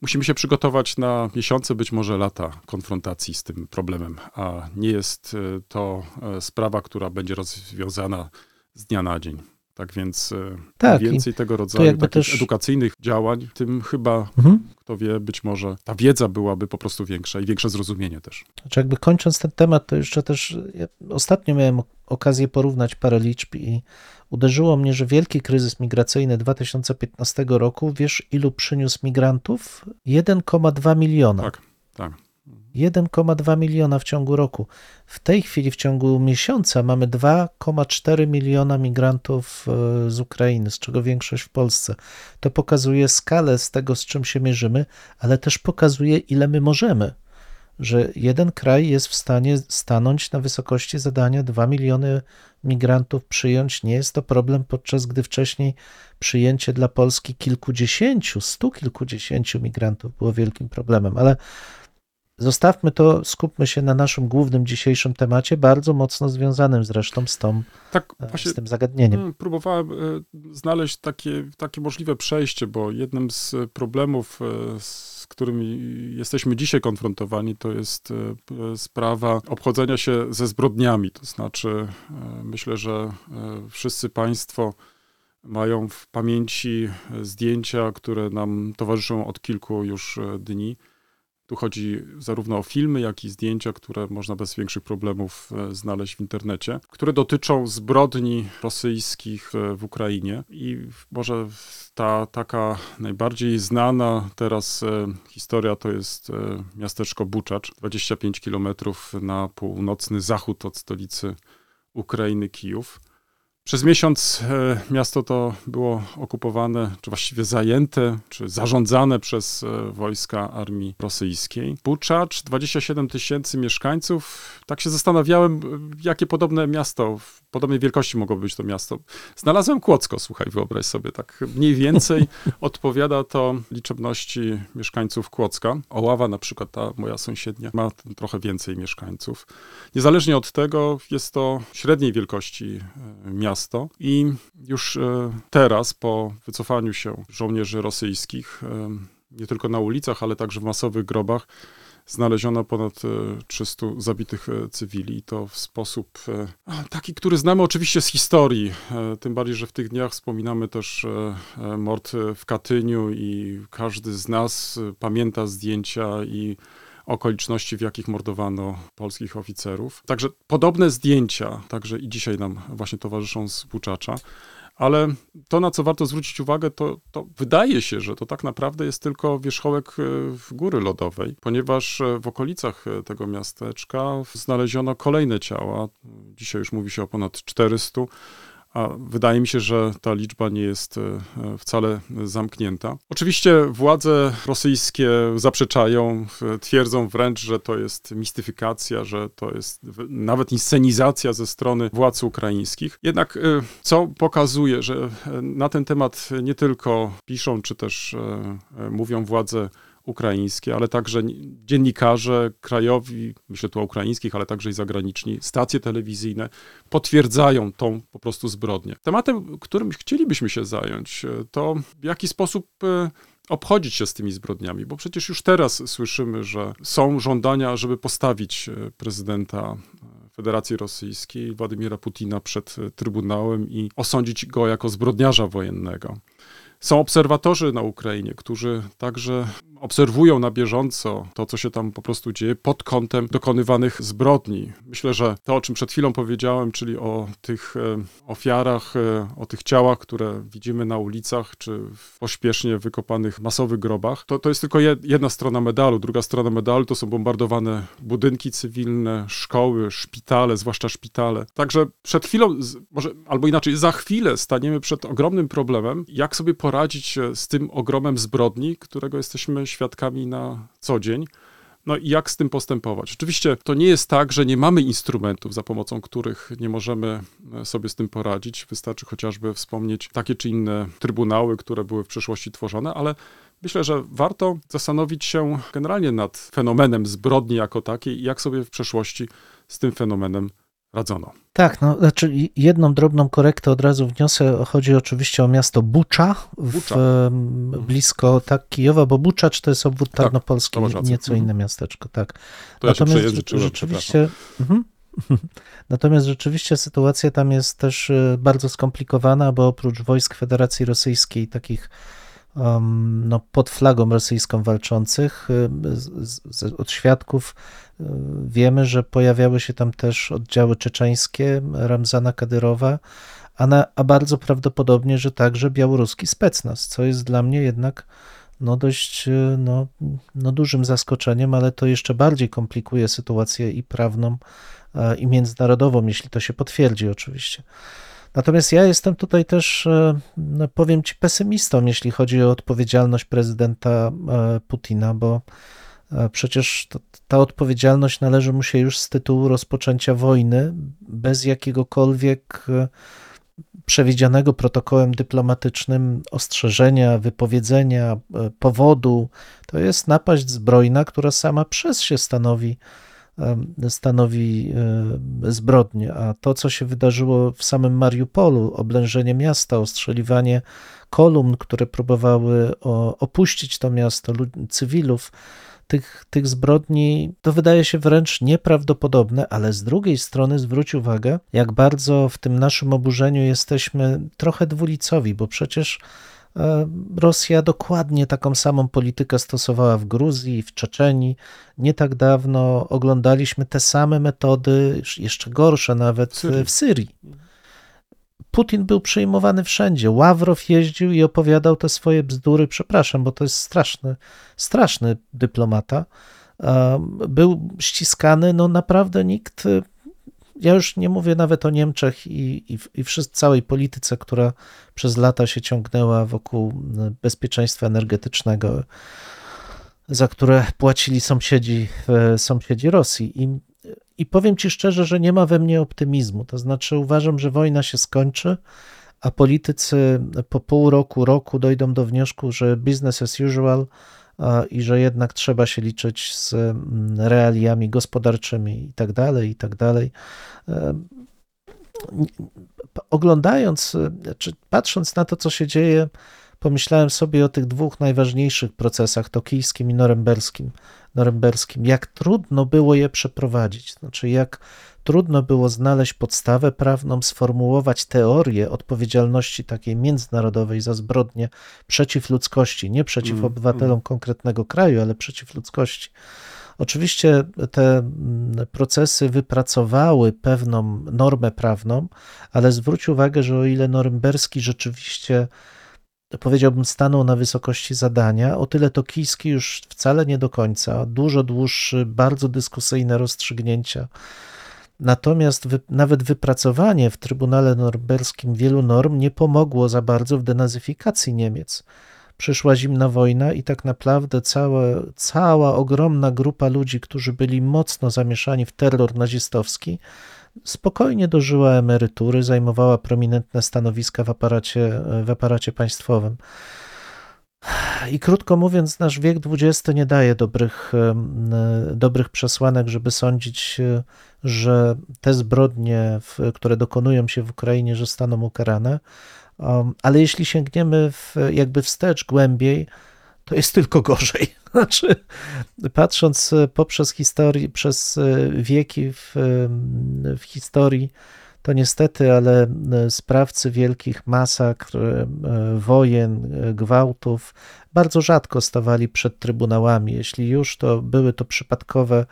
S3: Musimy się przygotować na miesiące, być może lata konfrontacji z tym problemem, a nie jest e, to sprawa, która będzie rozwiązana z dnia na dzień. Tak więc e,
S4: Tak,
S3: więcej tego rodzaju takich
S4: też-
S3: edukacyjnych działań, tym chyba,
S4: Mhm.
S3: kto wie, być może ta wiedza byłaby po prostu większa i większe zrozumienie też.
S4: Znaczy jakby kończąc ten temat, to jeszcze też ja ostatnio miałem ok- okazję porównać parę liczb i uderzyło mnie, że wielki kryzys migracyjny 2015 roku, wiesz ilu przyniósł migrantów? 1,2 miliona.
S3: Tak, tak.
S4: 1,2 miliona w ciągu roku. W tej chwili w ciągu miesiąca mamy 2,4 miliona migrantów e, z Ukrainy, z czego większość w Polsce. To pokazuje skalę z tego, z czym się mierzymy, ale też pokazuje, ile my możemy. Że jeden kraj jest w stanie stanąć na wysokości zadania 2 miliony migrantów przyjąć. Nie jest to problem, podczas gdy wcześniej przyjęcie dla Polski kilkudziesięciu, stu kilkudziesięciu migrantów było wielkim problemem. Ale Zostawmy to, skupmy się na naszym głównym dzisiejszym temacie, bardzo mocno związanym zresztą z, tą,
S3: Tak,
S4: e,
S3: właśnie
S4: z tym zagadnieniem.
S3: Próbowałem e, znaleźć takie, takie możliwe przejście, bo jednym z problemów, e, z którymi jesteśmy dzisiaj konfrontowani, to jest sprawa obchodzenia się ze zbrodniami. To znaczy, myślę, że wszyscy Państwo mają w pamięci zdjęcia, które nam towarzyszą od kilku już dni. Tu chodzi zarówno o filmy, jak i zdjęcia, które można bez większych problemów e, znaleźć w internecie, które dotyczą zbrodni rosyjskich e, w Ukrainie. I może ta taka najbardziej znana teraz e, historia to jest miasteczko Buczacz, 25 kilometrów na północny zachód od stolicy Ukrainy Kijów. Przez miesiąc e, miasto to było okupowane, czy właściwie zajęte, czy zarządzane przez e, wojska armii rosyjskiej. Buczacz, 27 tysięcy mieszkańców. Tak się zastanawiałem, jakie podobne miasto, podobnej wielkości mogło być to miasto. Znalazłem Kłodzko, słuchaj, wyobraź sobie, tak mniej więcej odpowiada to liczebności mieszkańców Kłodzka. Oława na przykład, ta moja sąsiednia, ma trochę więcej mieszkańców. Niezależnie od tego jest to średniej wielkości e, miasto i już e, teraz, po wycofaniu się żołnierzy rosyjskich, e, nie tylko na ulicach, ale także w masowych grobach, znaleziono ponad 300 e, zabitych cywili i to w sposób taki, który znamy oczywiście z historii. Tym bardziej, że w tych dniach wspominamy też mord w Katyniu i każdy z nas pamięta zdjęcia i okoliczności, w jakich mordowano polskich oficerów. Także podobne zdjęcia, także i dzisiaj nam właśnie towarzyszą z Buczacza. Ale to, na co warto zwrócić uwagę, to, to wydaje się, że to tak naprawdę jest tylko wierzchołek e, góry lodowej, ponieważ e, w okolicach e, tego miasteczka znaleziono kolejne ciała. Dzisiaj już mówi się o ponad 400 a wydaje mi się, że ta liczba nie jest e, wcale zamknięta. Oczywiście władze rosyjskie zaprzeczają, twierdzą wręcz, że to jest mistyfikacja, że to jest nawet inscenizacja ze strony władz ukraińskich. Jednak e, co pokazuje, że e, na ten temat nie tylko piszą, czy też mówią władze ukraińskie, ale także dziennikarze krajowi, myślę tu o ukraińskich, ale także i zagraniczni, stacje telewizyjne potwierdzają tą po prostu zbrodnię. Tematem, którym chcielibyśmy się zająć, e, to w jaki sposób e, obchodzić się z tymi zbrodniami, bo przecież już teraz słyszymy, że są żądania, żeby postawić e, prezydenta Federacji Rosyjskiej, Władimira Putina przed Trybunałem i osądzić go jako zbrodniarza wojennego. Są obserwatorzy na Ukrainie, którzy także obserwują na bieżąco to, co się tam po prostu dzieje pod kątem dokonywanych zbrodni. Myślę, że to, o czym przed chwilą powiedziałem, czyli o tych e, ofiarach, e, o tych ciałach, które widzimy na ulicach, czy w pośpiesznie wykopanych masowych grobach, to, to jest tylko jedna strona medalu. Druga strona medalu to są bombardowane budynki cywilne, szkoły, szpitale, zwłaszcza szpitale. Także przed chwilą, może albo inaczej, za chwilę staniemy przed ogromnym problemem, jak sobie poradzić z tym ogromem zbrodni, którego jesteśmy świadkami na co dzień. No i jak z tym postępować? Oczywiście to nie jest tak, że nie mamy instrumentów, za pomocą których nie możemy e, sobie z tym poradzić. Wystarczy chociażby wspomnieć takie czy inne trybunały, które były w przeszłości tworzone, ale myślę, że warto zastanowić się generalnie nad fenomenem zbrodni jako takiej i jak sobie w przeszłości z tym fenomenem radzono.
S4: Tak, no, znaczy jedną drobną korektę od razu wniosę. Chodzi oczywiście o miasto Bucza, w, Bucza. blisko tak Kijowa, bo Buczacz to jest obwód tak, tarnopolski, nieco inne miasteczko, tak.
S3: To Natomiast ja rzeczywiście... Mhm.
S4: Natomiast rzeczywiście sytuacja tam jest też e, bardzo skomplikowana, bo oprócz wojsk Federacji Rosyjskiej, takich no, pod flagą rosyjską walczących, e, z, z, od świadków Wiemy, że pojawiały się tam też oddziały czeczeńskie Ramzana Kadyrowa, a, na, a bardzo prawdopodobnie, że także białoruski specnaz, co jest dla mnie jednak no dość no, no dużym zaskoczeniem, ale to jeszcze bardziej komplikuje sytuację i prawną, e, i międzynarodową, jeśli to się potwierdzi oczywiście. Natomiast ja jestem tutaj też, e, no powiem ci, pesymistą, jeśli chodzi o odpowiedzialność prezydenta e, Putina, bo Przecież to, ta odpowiedzialność należy mu się już z tytułu rozpoczęcia wojny, bez jakiegokolwiek e, przewidzianego protokołem dyplomatycznym ostrzeżenia, wypowiedzenia, e, powodu. To jest napaść zbrojna, która sama przez się stanowi, stanowi zbrodnię. A to, co się wydarzyło w samym Mariupolu, oblężenie miasta, ostrzeliwanie kolumn, które próbowały opuścić to miasto, cywilów, tych, tych zbrodni to wydaje się wręcz nieprawdopodobne, ale z drugiej strony zwróć uwagę, jak bardzo w tym naszym oburzeniu jesteśmy trochę dwulicowi, bo przecież Rosja dokładnie taką samą politykę stosowała w Gruzji, w Czeczenii. Nie tak dawno oglądaliśmy te same metody, jeszcze gorsze nawet
S3: Syrii.
S4: w Syrii. Putin był przyjmowany wszędzie. Ławrow jeździł i opowiadał te swoje bzdury. Przepraszam, bo to jest straszny, straszny dyplomata. Um, Był ściskany, no naprawdę nikt. Ja już nie mówię nawet o Niemczech i, i, i wszyscy, całej polityce, która przez lata się ciągnęła wokół bezpieczeństwa energetycznego, za które płacili sąsiedzi, e, sąsiedzi Rosji. I, I powiem ci szczerze, że nie ma we mnie optymizmu. To znaczy, uważam, że wojna się skończy, a politycy po pół roku, roku dojdą do wniosku, że business as usual i że jednak trzeba się liczyć z mm, realiami gospodarczymi i tak dalej, i tak dalej. E, Oglądając, e, czy patrząc na to, co się dzieje, pomyślałem sobie o tych dwóch najważniejszych procesach, tokijskim i norymberskim. norymberskim. Jak trudno było je przeprowadzić, znaczy jak trudno było znaleźć podstawę prawną, sformułować teorię odpowiedzialności takiej międzynarodowej za zbrodnie przeciw ludzkości, nie przeciw
S3: Mm,
S4: obywatelom
S3: mm.
S4: konkretnego kraju, ale przeciw ludzkości. Oczywiście te mm, procesy wypracowały pewną normę prawną, ale zwróć uwagę, że o ile norymberski rzeczywiście powiedziałbym, stanął na wysokości zadania. O tyle tokijski już wcale nie do końca. Dużo dłuższy, bardzo dyskusyjne rozstrzygnięcia. Natomiast wy, nawet wypracowanie w Trybunale Norymberskim wielu norm nie pomogło za bardzo w denazyfikacji Niemiec. Przyszła zimna wojna i tak naprawdę cała, cała ogromna grupa ludzi, którzy byli mocno zamieszani w terror nazistowski, spokojnie dożyła emerytury, zajmowała prominentne stanowiska w aparacie, w aparacie państwowym. I krótko mówiąc, nasz wiek XX nie daje dobrych, dobrych przesłanek, żeby sądzić, że te zbrodnie, które dokonują się w Ukrainie, że zostaną ukarane. Ale jeśli sięgniemy w, jakby wstecz głębiej, to jest tylko gorzej. Znaczy, patrząc poprzez historię, przez wieki w, w historii, to niestety, ale sprawcy wielkich masakr, wojen, gwałtów bardzo rzadko stawali przed trybunałami. Jeśli już, to były to przypadkowe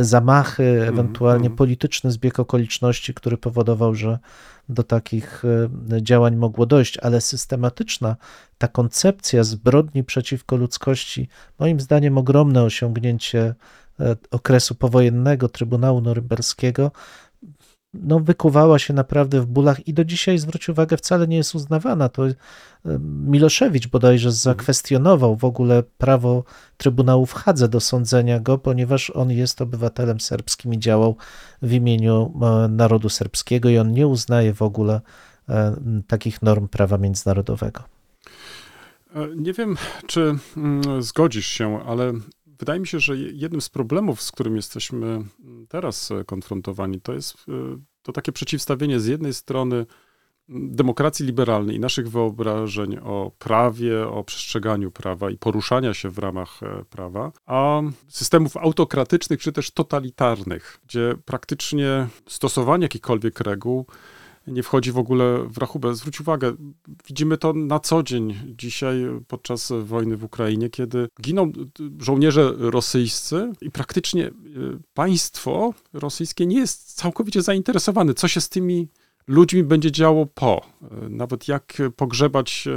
S4: zamachy, ewentualnie
S3: mm.
S4: polityczny zbieg okoliczności, który powodował, że do takich działań mogło dojść, ale systematyczna ta koncepcja zbrodni przeciwko ludzkości, moim zdaniem ogromne osiągnięcie okresu powojennego Trybunału Norymberskiego, no, wykuwała się naprawdę w bólach i do dzisiaj, zwróć uwagę, wcale nie jest uznawana. To Miloszewicz bodajże zakwestionował w ogóle prawo Trybunału w Hadze do sądzenia go, ponieważ on jest obywatelem serbskim i działał w imieniu narodu serbskiego i on nie uznaje w ogóle takich norm prawa międzynarodowego.
S3: Nie wiem, czy mm, zgodzisz się, ale wydaje mi się, że jednym z problemów, z którym jesteśmy teraz konfrontowani, to jest to takie przeciwstawienie z jednej strony demokracji liberalnej i naszych wyobrażeń o prawie, o przestrzeganiu prawa i poruszania się w ramach prawa, a systemów autokratycznych czy też totalitarnych, gdzie praktycznie stosowanie jakichkolwiek reguł nie wchodzi w ogóle w rachubę. Zwróć uwagę, widzimy to na co dzień dzisiaj podczas wojny w Ukrainie, kiedy giną żołnierze rosyjscy i praktycznie państwo rosyjskie nie jest całkowicie zainteresowane, co się z tymi ludźmi będzie działo po, nawet jak pogrzebać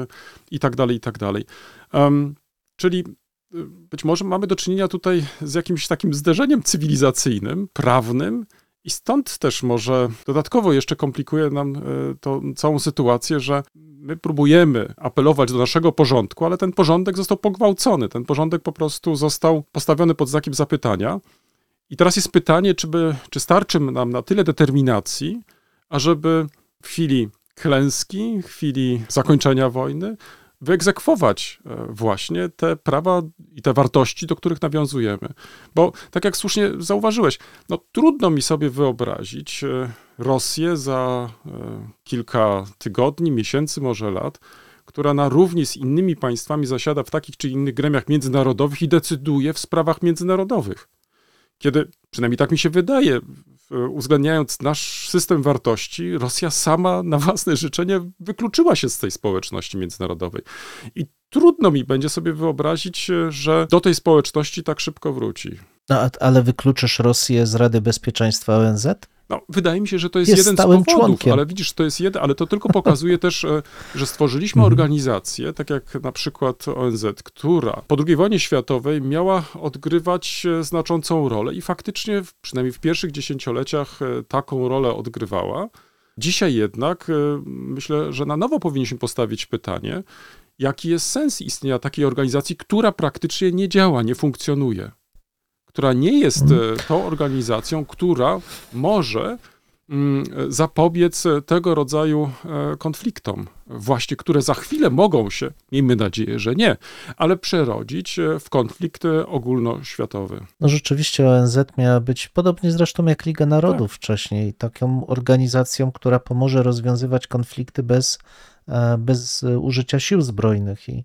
S3: i tak dalej, i tak dalej. Um, czyli być może mamy do czynienia tutaj z jakimś takim zderzeniem cywilizacyjnym, prawnym, i stąd też może dodatkowo jeszcze komplikuje nam to całą sytuację, że my próbujemy apelować do naszego porządku, ale ten porządek został pogwałcony. Ten porządek po prostu został postawiony pod znakiem zapytania. I teraz jest pytanie, czy, by, czy starczy nam na tyle determinacji, ażeby w chwili klęski, w chwili zakończenia wojny, wyegzekwować właśnie te prawa i te wartości, do których nawiązujemy. Bo tak jak słusznie zauważyłeś, no trudno mi sobie wyobrazić Rosję za kilka tygodni, miesięcy, może lat, która na równi z innymi państwami zasiada w takich czy innych gremiach międzynarodowych i decyduje w sprawach międzynarodowych. Kiedy Przynajmniej tak mi się wydaje. Uwzględniając nasz system wartości, Rosja sama na własne życzenie wykluczyła się z tej społeczności międzynarodowej. I trudno mi będzie sobie wyobrazić, że do tej społeczności tak szybko wróci.
S4: No, ale wykluczysz Rosję z Rady Bezpieczeństwa ONZ?
S3: No, wydaje mi się, że to jest,
S4: Jest
S3: jeden z powodów,
S4: członkiem.
S3: ale widzisz, to jest jeden, ale to tylko pokazuje też, e, że stworzyliśmy
S4: Mhm.
S3: organizację, tak jak na przykład ONZ, która po II wojnie światowej miała odgrywać e, znaczącą rolę i faktycznie, przynajmniej w pierwszych dziesięcioleciach, e, taką rolę odgrywała. Dzisiaj jednak e, myślę, że na nowo powinniśmy postawić pytanie, jaki jest sens istnienia takiej organizacji, która praktycznie nie działa, nie funkcjonuje która nie jest e, tą organizacją, która może mm, zapobiec e, tego rodzaju e, konfliktom, właśnie które za chwilę mogą się, miejmy nadzieję, że nie, ale przerodzić w konflikt ogólnoświatowy.
S4: No rzeczywiście ONZ miała być, podobnie zresztą jak Liga Narodów
S3: Tak.
S4: wcześniej, taką organizacją, która pomoże rozwiązywać konflikty bez, bez e, użycia sił zbrojnych. I,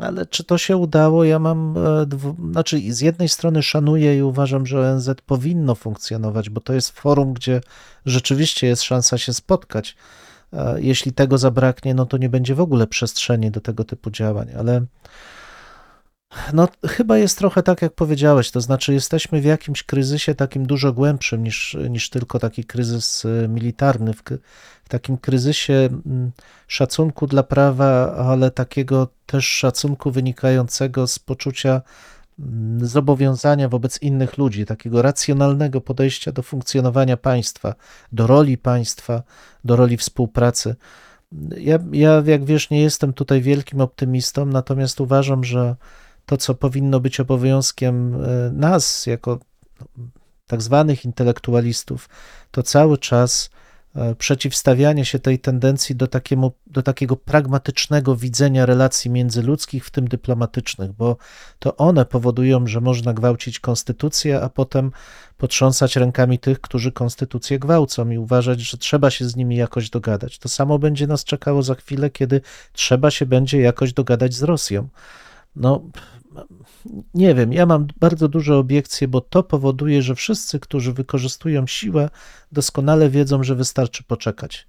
S4: ale czy to się udało? Ja mam, e, znaczy z jednej strony szanuję i uważam, że ONZ powinno funkcjonować, bo to jest forum, gdzie rzeczywiście jest szansa się spotkać. E, Jeśli tego zabraknie, no to nie będzie w ogóle przestrzeni do tego typu działań, ale no, chyba jest trochę tak, jak powiedziałeś, to znaczy jesteśmy w jakimś kryzysie takim dużo głębszym niż, niż tylko taki kryzys y, militarny, w, w takim kryzysie mm, szacunku dla prawa, ale takiego też szacunku wynikającego z poczucia mm, zobowiązania wobec innych ludzi, takiego racjonalnego podejścia do funkcjonowania państwa, do roli państwa, do roli współpracy. Ja, ja, jak wiesz, nie jestem tutaj wielkim optymistą, natomiast uważam, że to, co powinno być obowiązkiem e, nas, jako tak zwanych intelektualistów, to cały czas e, przeciwstawianie się tej tendencji do, takiemu, do takiego pragmatycznego widzenia relacji międzyludzkich, w tym dyplomatycznych, bo to one powodują, że można gwałcić konstytucję, a potem potrząsać rękami tych, którzy konstytucję gwałcą i uważać, że trzeba się z nimi jakoś dogadać. To samo będzie nas czekało za chwilę, kiedy trzeba się będzie jakoś dogadać z Rosją. No, nie wiem, ja mam bardzo duże obiekcje, bo to powoduje, że wszyscy, którzy wykorzystują siłę, doskonale wiedzą, że wystarczy poczekać.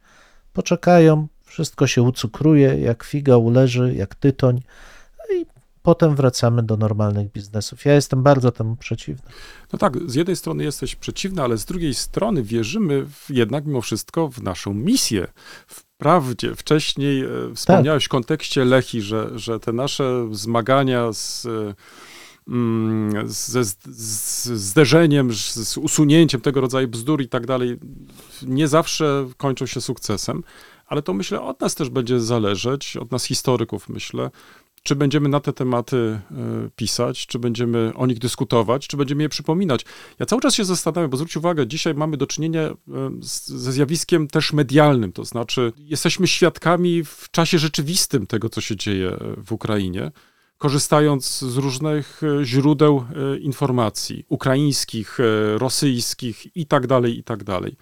S4: Poczekają, wszystko się ucukruje, jak figa uleży, jak tytoń, i potem wracamy do normalnych biznesów. Ja jestem bardzo temu przeciwny.
S3: No tak, z jednej strony jesteś przeciwny, ale z drugiej strony wierzymy w, jednak mimo wszystko w naszą misję. Wprawdzie wcześniej e, wspomniałeś w kontekście Lechi, że, że te nasze zmagania z, e, mm, zderzeniem, z usunięciem tego rodzaju bzdur i tak dalej, nie zawsze kończą się sukcesem, ale to myślę od nas też będzie zależeć, od nas historyków myślę, czy będziemy na te tematy e, pisać, czy będziemy o nich dyskutować, czy będziemy je przypominać. Ja cały czas się zastanawiam, bo zwróć uwagę, dzisiaj mamy do czynienia e, ze zjawiskiem też medialnym, to znaczy jesteśmy świadkami w czasie rzeczywistym tego, co się dzieje e, w Ukrainie, korzystając z różnych źródeł informacji, ukraińskich, rosyjskich i tak dalej, i tak dalej.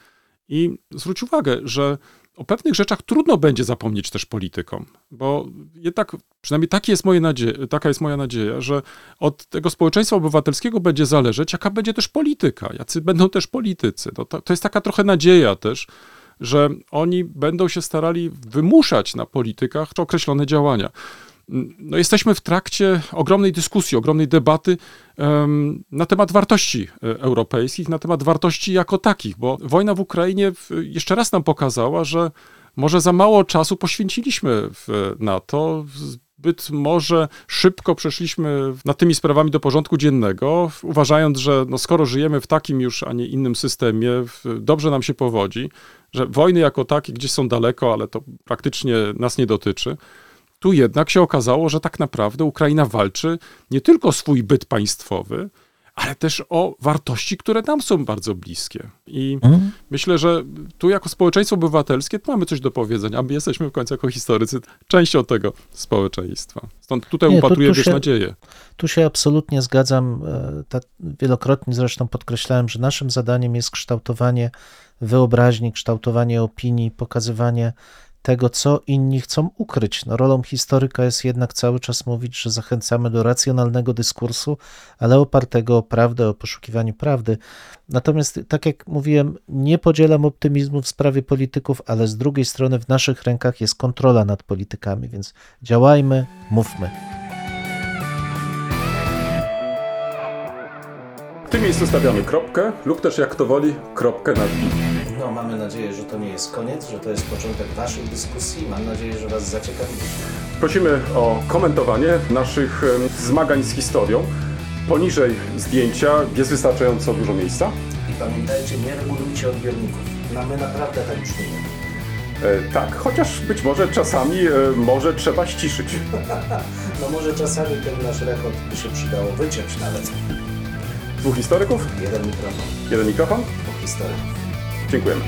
S3: I zwróć uwagę, że o pewnych rzeczach trudno będzie zapomnieć też politykom, bo jednak, przynajmniej jest moje nadzie- taka jest moja nadzieja, że od tego społeczeństwa obywatelskiego będzie zależeć, jaka będzie też polityka, jacy będą też politycy. No to, to jest taka trochę nadzieja też, że oni będą się starali wymuszać na politykach określone działania. No, jesteśmy w trakcie ogromnej dyskusji, ogromnej debaty na temat wartości e, europejskich, na temat wartości jako takich, bo wojna w Ukrainie jeszcze raz nam pokazała, że może za mało czasu poświęciliśmy na to. Zbyt może szybko przeszliśmy nad tymi sprawami do porządku dziennego, uważając, że no skoro żyjemy w takim już, a nie innym systemie, dobrze nam się powodzi, że wojny jako takie gdzieś są daleko, ale to praktycznie nas nie dotyczy. Tu jednak się okazało, że tak naprawdę Ukraina walczy nie tylko o swój byt państwowy, ale też o wartości, które nam są bardzo bliskie. I
S4: Mhm.
S3: myślę, że tu jako społeczeństwo obywatelskie mamy coś do powiedzenia, a my jesteśmy w końcu jako historycy częścią tego społeczeństwa. Stąd tutaj
S4: Nie,
S3: upatruję
S4: tu
S3: też
S4: się-
S3: nadzieję.
S4: Tu się absolutnie zgadzam. E, Ta, wielokrotnie zresztą podkreślałem, że naszym zadaniem jest kształtowanie wyobraźni, kształtowanie opinii, pokazywanie tego, co inni chcą ukryć. No, rolą historyka jest jednak cały czas mówić, że zachęcamy do racjonalnego dyskursu, ale opartego o prawdę, o poszukiwaniu prawdy. Natomiast, tak jak mówiłem, nie podzielam optymizmu w sprawie polityków, ale z drugiej strony w naszych rękach jest kontrola nad politykami, więc działajmy, mówmy.
S3: W tym miejscu stawiamy kropkę lub też jak to woli, kropkę nad i.
S5: No, mamy nadzieję, że to nie jest koniec, że to jest początek Waszych dyskusji. Mam nadzieję, że Was zaciekawi.
S3: Prosimy o komentowanie naszych em, zmagań z historią. Poniżej zdjęcia jest wystarczająco dużo miejsca.
S5: I pamiętajcie, nie regulujcie odbiorników. No, my naprawdę tak brzmimy.
S3: E, tak, chociaż być może czasami e, może trzeba ściszyć.
S5: No może czasami ten nasz rekord by się przydało wyciąć nawet.
S3: Dwóch historyków,
S5: Jeden mikrofon
S3: jeden mikrofon.
S5: po historyków.
S3: Dziękujemy.